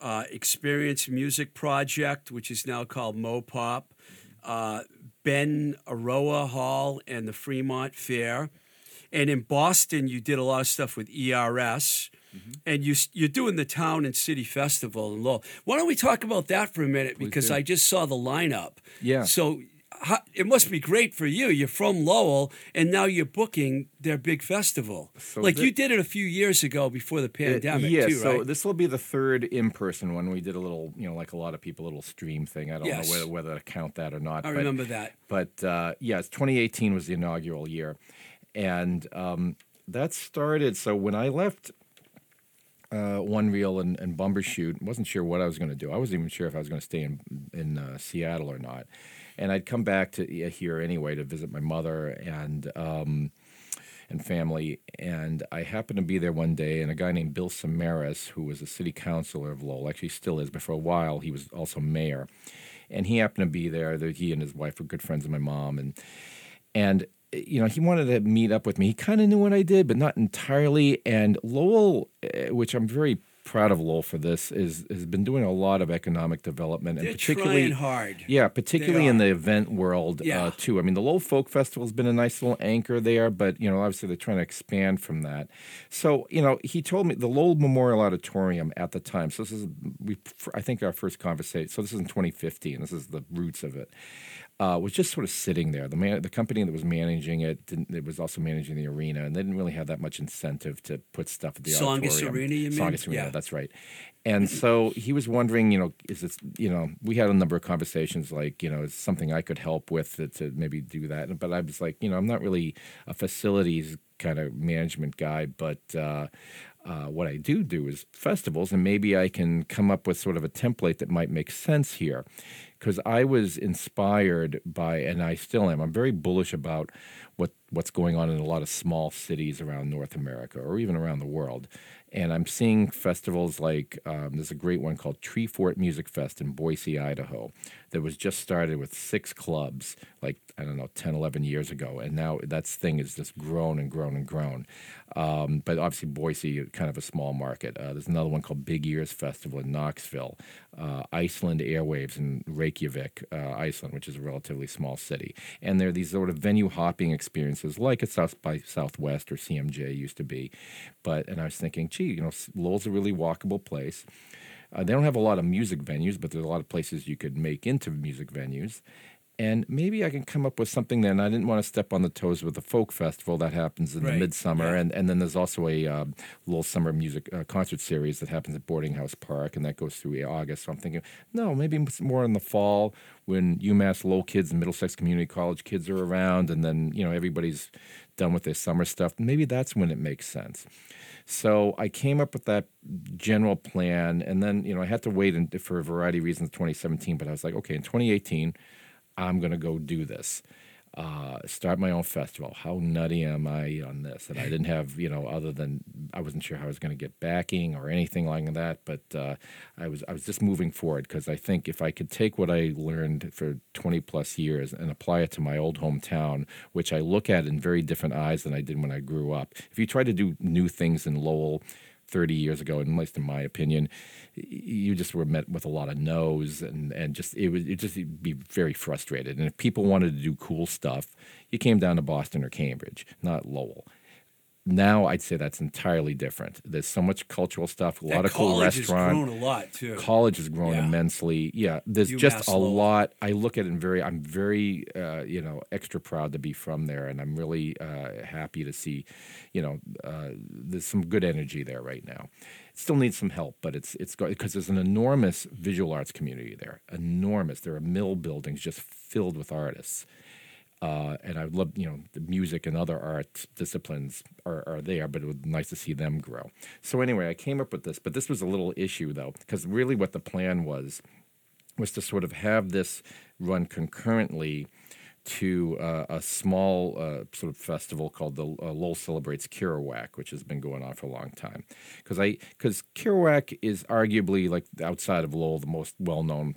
uh, Experience Music Project, which is now called Mopop, uh, Ben Aroa Hall, and the Fremont Fair. And in Boston, you did a lot of stuff with ERS. Mm-hmm. And you, you're doing the Town and City Festival in Lowell. Why don't we talk about that for a minute? Because. I just saw the lineup. Yeah. So how, it must be great for you. You're from Lowell, and now you're booking their big festival. So like thi- you did it a few years ago before the pandemic, yeah, too, so right? this will be the third in-person one. We did a little, you know, like a lot of people, a little stream thing. I don't Yes. know whether, whether to count that or not. I but, remember that. But uh, yes, 2018 was the inaugural year, and um, that started. So when I left uh, One Reel and, and Bumbershoot, wasn't sure what I was going to do. I wasn't even sure if I was going to stay in in uh, Seattle or not. And I'd come back to here anyway to visit my mother and. Um, and family. And I happened to be there one day, and a guy named Bill Samaras, who was a city councilor of Lowell, actually still is, but for a while he was also mayor. And he happened to be there. He and his wife were good friends of my mom, and and you know he wanted to meet up with me. He kind of knew what I did, but not entirely. And Lowell, eh, which I'm very proud of Lowell for this, is has been doing a lot of economic development, and They're particularly hard. yeah, particularly in the event world Yeah. uh, too. I mean, the Lowell Folk Festival has been a nice little anchor there, but you know, obviously they're trying to expand from that. So, you know, he told me the Lowell Memorial Auditorium at the time. So this is we, I think our first conversation. So this is in 2015. This is the roots of it. Uh, was just sort of sitting there. The man, the company that was managing it, didn't, it was also managing the arena, and they didn't really have that much incentive to put stuff at the Tsongas. Arena, you mean? Tsongas Arena, Yeah. that's right. And so he was wondering, you know, is this, you know, we had a number of conversations like, you know, is something I could help with to, to maybe do that. But I was like, you know, I'm not really a facilities kind of management guy, but uh, uh, what I do do is festivals, and maybe I can come up with sort of a template that might make sense here. Because I was inspired by, and I still am. I'm very bullish about what what's going on in a lot of small cities around North America or even around the world. And I'm seeing festivals like um, there's a great one called Treefort Music Fest in Boise, Idaho, that was just started with six clubs, like, I don't know, 10, 11 years ago. And now that thing has just grown and grown and grown. Um, but obviously, Boise, kind of a small market. Uh, there's another one called Big Ears Festival in Knoxville, uh, Iceland Airwaves in Reykjavik, uh, Iceland, which is a relatively small city. And there are these sort of venue hopping experiences like a South by Southwest or CMJ used to be. But, and I was thinking, gee, you know, Lowell's a really walkable place. Uh, they don't have a lot of music venues, but there's a lot of places you could make into music venues. And maybe I can come up with something then. I didn't want to step on the toes with the folk festival that happens in Right, the midsummer, yeah. and and then there's also a uh, little summer music uh, concert series that happens at Boarding House Park, and that goes through August. So I'm thinking, no, maybe more in the fall when UMass Lowell kids and Middlesex Community College kids are around, and then you know everybody's done with their summer stuff. Maybe that's when it makes sense. So I came up with that general plan, and then you know I had to wait in, for a variety of reasons. 2017, but I was like, okay, in 2018, I'm going to go do this. Uh, start my own festival. How nutty am I on this? And I didn't have, you know, other than I wasn't sure how I was going to get backing or anything like that. But uh, I was, I was just moving forward because I think if I could take what I learned for 20 plus years and apply it to my old hometown, which I look at in very different eyes than I did when I grew up. If you try to do new things in Lowell, 30 years ago, at least in my opinion, you just were met with a lot of no's and, and just it would it just be very frustrated. And if people wanted to do cool stuff, you came down to Boston or Cambridge, not Lowell. Now I'd say that's entirely different. There's so much cultural stuff, a That lot of cool restaurants. college has grown a lot too. College has grown Yeah. immensely. Yeah, there's UMass just a Lowell. lot. I look at it and very, I'm very, uh, you know, extra proud to be from there, and I'm really uh, happy to see, you know, uh, there's some good energy there right now. It still needs some help, but it's it's because there's an enormous visual arts community there. Enormous. There are mill buildings just filled with artists. Uh, and I love, you know, the music and other art disciplines are, are there, but it would be nice to see them grow. So anyway, I came up with this, but this was a little issue though, because really what the plan was was to sort of have this run concurrently to uh, a small uh, sort of festival called the uh, Lowell Celebrates Kerouac, which has been going on for a long time. Because I because Kerouac is arguably like outside of Lowell the most well known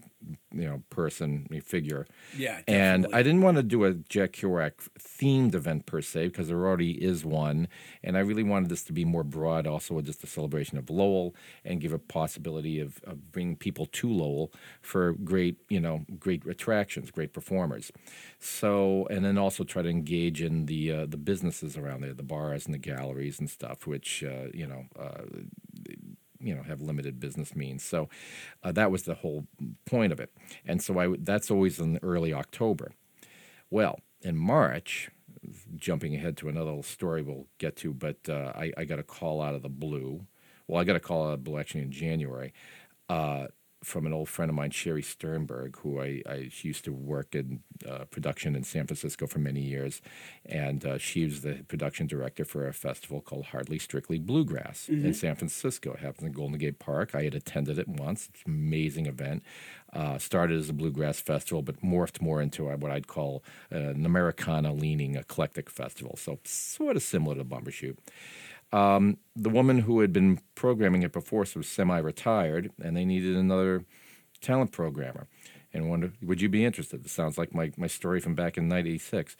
you know person figure. Yeah, and. I didn't want to do a Jack Kerouac themed event per se because there already is one, and I really wanted this to be more broad, also just a celebration of Lowell and give a possibility of, of bringing people to Lowell for great you know great attractions, great performers. So and then also try to engage in the uh, the businesses around there, the bars and the galleries and stuff, which uh, you know. Uh, you know have limited business means. So uh, that was the whole point of it. And so I that's always in early October. Well, in March, jumping ahead to another little story we'll get to, but uh, I, I got a call out of the blue. Well, I got a call out of the blue actually in January uh, from an old friend of mine, Sherry Sternberg, who I, I used to work in uh, production in San Francisco for many years, and uh, she was the production director for a festival called Hardly Strictly Bluegrass in San Francisco. It happens in Golden Gate Park. I had attended it once. It's an amazing event. Uh, started as a bluegrass festival, but morphed more into what I'd call an Americana-leaning eclectic festival. So sort of similar to Bumbershoot Um, the woman who had been programming it before was semi-retired, and they needed another talent programmer. And wondered, would you be interested? This sounds like my, my story from back in '96.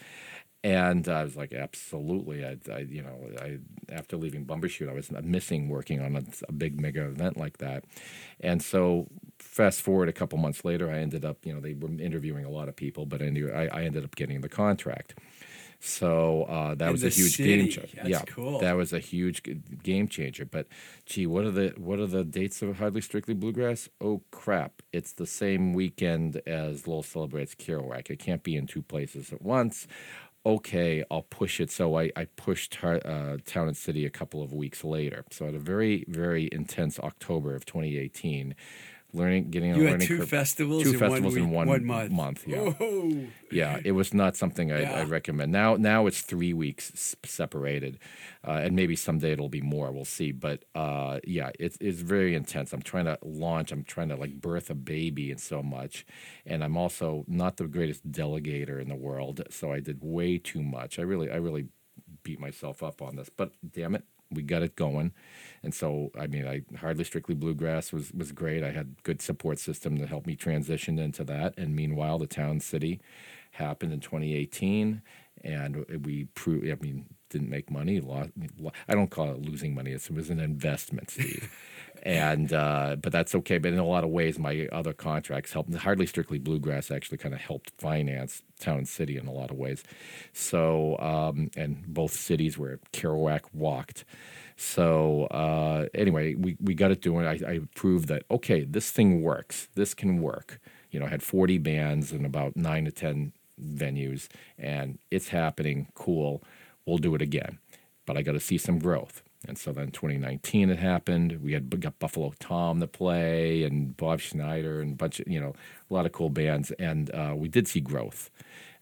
And I was like, absolutely. I, I you know, I after leaving Bumbershoot, I was missing working on a, a big mega event like that. And so, fast forward a couple months later, I ended up, you know, they were interviewing a lot of people, but I, knew, I, I ended up getting the contract. So uh, that In was a huge city. game changer. That's yeah, cool. that was a huge game changer. But gee, what are the what are the dates of Hardly Strictly Bluegrass? Oh crap! It's the same weekend as Lowell celebrates Kerouac. It can't be in two places at once. Okay, I'll push it. So I, I pushed Har- uh, Town and City a couple of weeks later. So I had a very, very intense October of 2018. Learning, getting a You had learning two curve. festivals two in one festivals week- in one, one month. Yeah, Whoa. yeah. It was not something I, Yeah. I recommend. Now, now it's three weeks separated, uh, and maybe someday it'll be more. We'll see. But uh, yeah, it's it's very intense. I'm trying to launch. I'm trying to like birth a baby and so much, and I'm also not the greatest delegator in the world. So I did way too much. I really, I really beat myself up on this. But damn it, we got it going. And so, I mean, I hardly strictly bluegrass was was great. I had good support system to help me transition into that. And meanwhile, the town city happened in 2018, and we proved. I mean, didn't make money. Lost, I don't call it losing money. It was an investment, Steve. and uh, but that's okay. But in a lot of ways, my other contracts helped. Hardly strictly bluegrass actually kind of helped finance town and city in a lot of ways. So um, and both cities where Kerouac walked. So uh, anyway, we, we got it doing. I, I proved that okay, this thing works. This can work. You know, I had 40 bands and about nine to 10 venues, and it's happening. Cool. We'll do it again, but I got to see some growth. And so then 2019 it happened. We had got Buffalo Tom to play and Bob Schneider and a bunch of you know a lot of cool bands, and uh, we did see growth.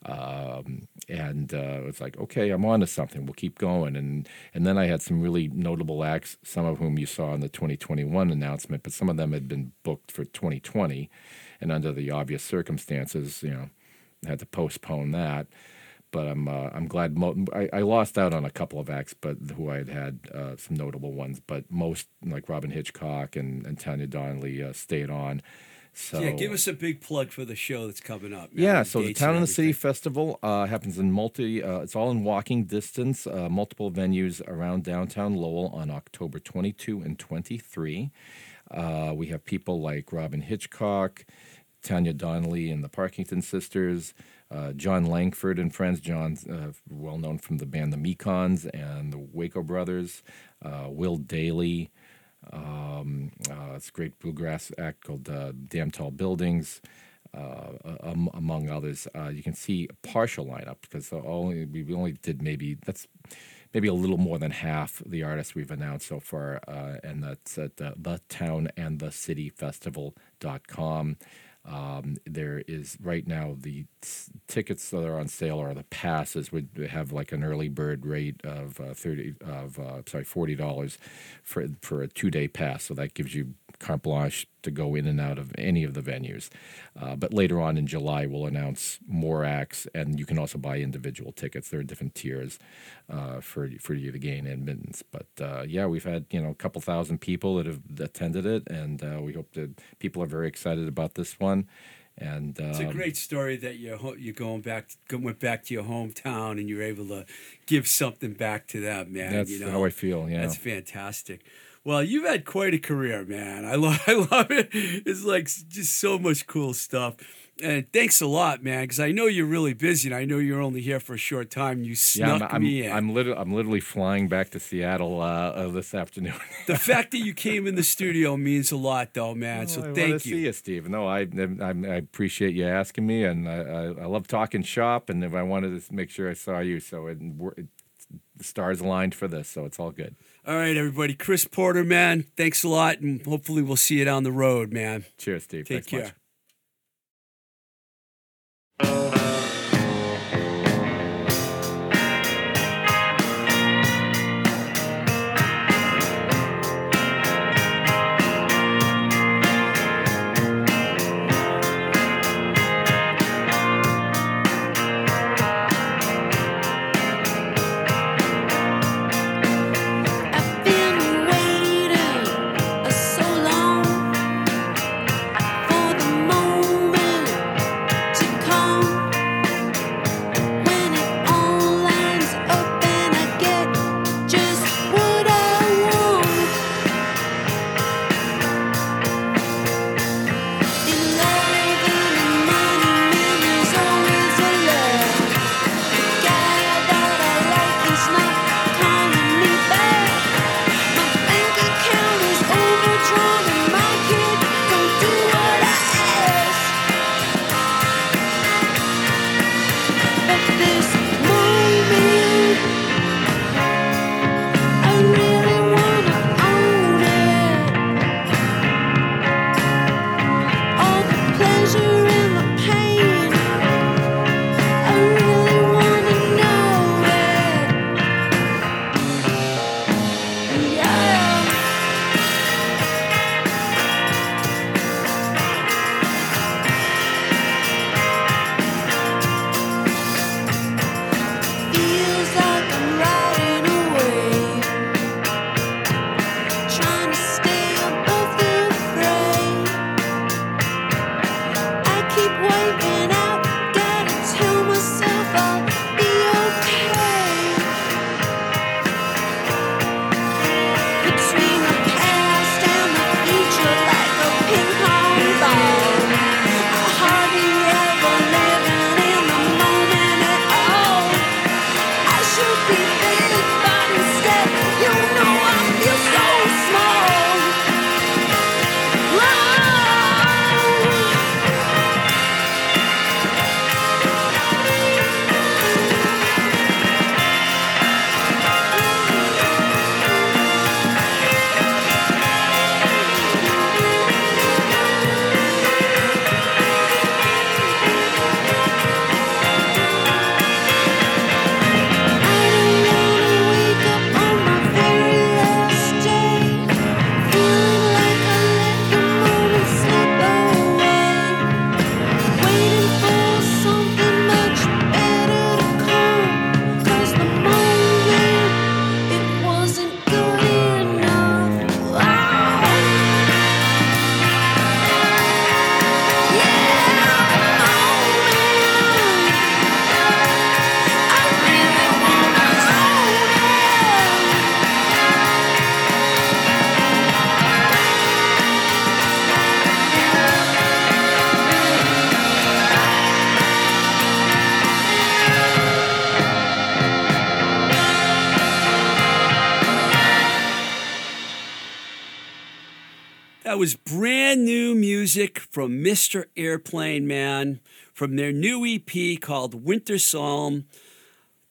Um, and uh, it's like, okay, I'm on to something. We'll keep going. And and then I had some really notable acts, some of whom you saw in the 2021 announcement, but some of them had been booked for 2020, and under the obvious circumstances, you know, had to postpone that. But I'm uh, I'm glad mo- I, I lost out on a couple of acts, but who I had had uh, some notable ones. But most like Robyn Hitchcock and, and Tanya Donelly uh, stayed on. So yeah, give us a big plug for the show that's coming up. yeah, so the Town and the City. Festival uh, happens in multi. Uh, it's all in walking distance. Uh, multiple venues around downtown Lowell on October 22 and 23. Uh, we have people like Robyn Hitchcock, Tanya Donelly and the Parkington Sisters, uh, Jon Langford and friends. John's uh, well known from the band the Mekons and the Waco Brothers. Uh, Will Dailey. Um, uh, it's a great bluegrass act called uh, Damn Tall Buildings, um, among others. You can see a partial lineup because only we only did maybe that's maybe a little more than half the artists we've announced so far, and that's at uh, the town and the city festival.com. Um, there is right now the s- tickets that are on sale are the passes would have like an early bird rate of uh, thirty of uh, sorry forty dollars for for a two day pass. So that gives you carte blanche to go in and out of any of the venues. Uh, but later on in July, we'll announce more acts, and you can also buy individual tickets. There are different tiers uh, for for you to gain admittance. But uh, yeah, we've had you know a couple thousand people that have attended it, and uh, we hope that people are very excited about this one. And um, It's a great story that you're you're going back to, went back to your hometown and you're able to give something back to them, man. That's you know? how I feel. Yeah, That's fantastic. Well, you've had quite a career, man. I love, I love it. It's like just so much cool stuff. And thanks a lot, man, because I know you're really busy, and I know you're only here for a short time. You yeah. snuck I'm I'm, me in. I'm, literally, I'm literally flying back to Seattle uh, uh, this afternoon. the fact that you came in the studio means a lot, though, man. so Oh, I thank you. See you, Steve. No, I, I I appreciate you asking me, and I, I, I love talking shop. And if I wanted to make sure I saw you, so it, it, the stars aligned for this, so it's all good. All right, everybody. Chris Porter, man. Thanks a lot, and hopefully we'll see you down the road, man. Cheers, Steve. Take Thanks care. much. From Mr. Airplane Man from their new EP called Winter Psalm.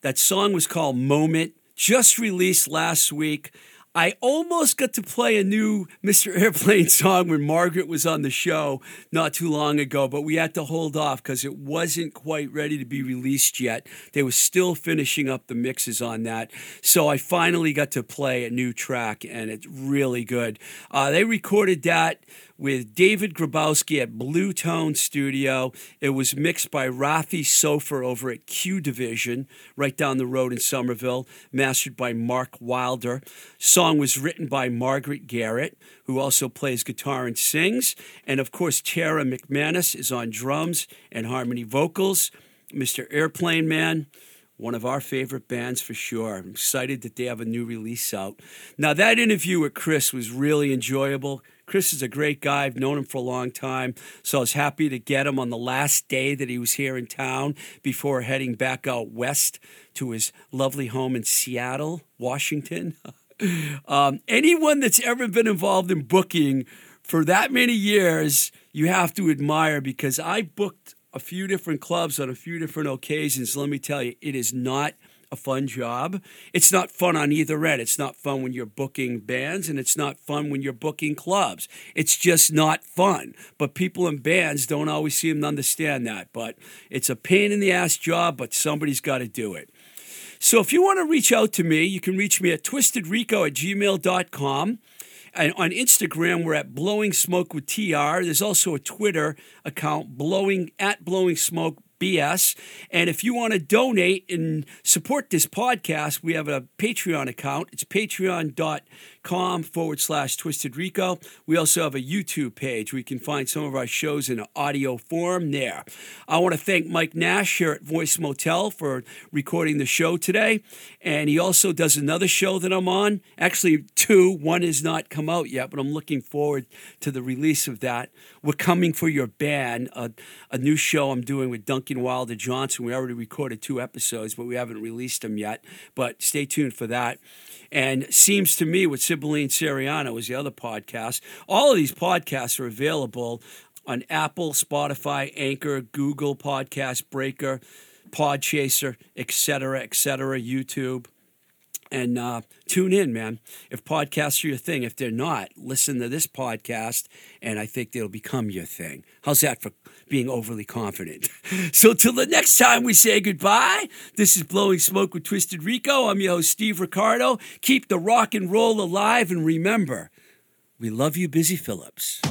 That song was called Moment, just released last week. I almost got to play a new Mr. Airplane song when Margaret was on the show not too long ago, but we had to hold off because it wasn't quite ready to be released yet. They were still finishing up the mixes on that. So I finally got to play a new track, and it's really good. Uh, they recorded that with David Grabowski at Blue Tone Studio. It was mixed by Rafi Sofer over at Q Division, right down the road in Somerville, mastered by Mark Wilder. Song was written by Margaret Garrett, who also plays guitar and sings. And of course, Tara McManus is on drums and harmony vocals. Mr. Airplane Man, one of our favorite bands for sure. I'm excited that they have a new release out. Now, that interview with Chris was really enjoyable. Chris is a great guy. I've known him for a long time. So I was happy to get him on the last day that he was here in town before heading back out west to his lovely home in Seattle, Washington. um, anyone that's ever been involved in booking for that many years, you have to admire because I booked a few different clubs on a few different occasions. Let me tell you, it is not a fun job. It's not fun on either end. It's not fun when you're booking bands, and it's not fun when you're booking clubs. It's just not fun. But people in bands don't always seem to understand that. But it's a pain in the ass job, but somebody's got to do it. So if you want to reach out to me, you can reach me at twistedrico at gmail.com. And on Instagram, we're at Blowing Smoke with TR. There's also a Twitter account, blowing at Blowing Smoke BS. And if you want to donate and support this podcast, we have a Patreon account. It's patreon.com forward slash Twisted Rico. We also have a YouTube page where you can find some of our shows in audio form there. I want to thank Mike Nash here at Voice Motel for recording the show today. And he also does another show that I'm on. Actually, two. One has not come out yet, but I'm looking forward to the release of that. We're coming for your band, a, a new show I'm doing with Duncan Wilder Johnson. We already recorded two episodes, but we haven't released them yet. But stay tuned for that. And seems to me with Sibylline Seriano was the other podcast. All of these podcasts are available on Apple, Spotify, Anchor, Google Podcast Breaker, Podchaser, etc., etc., YouTube. And uh, tune in, man. If podcasts are your thing, if they're not, listen to this podcast, and I think they'll become your thing. How's that for being overly confident? so, till the next time we say goodbye, this is Blowing Smoke with Twisted Rico. I'm your host, Steve Ricardo. Keep the rock and roll alive, and remember, we love you, Busy Phillips.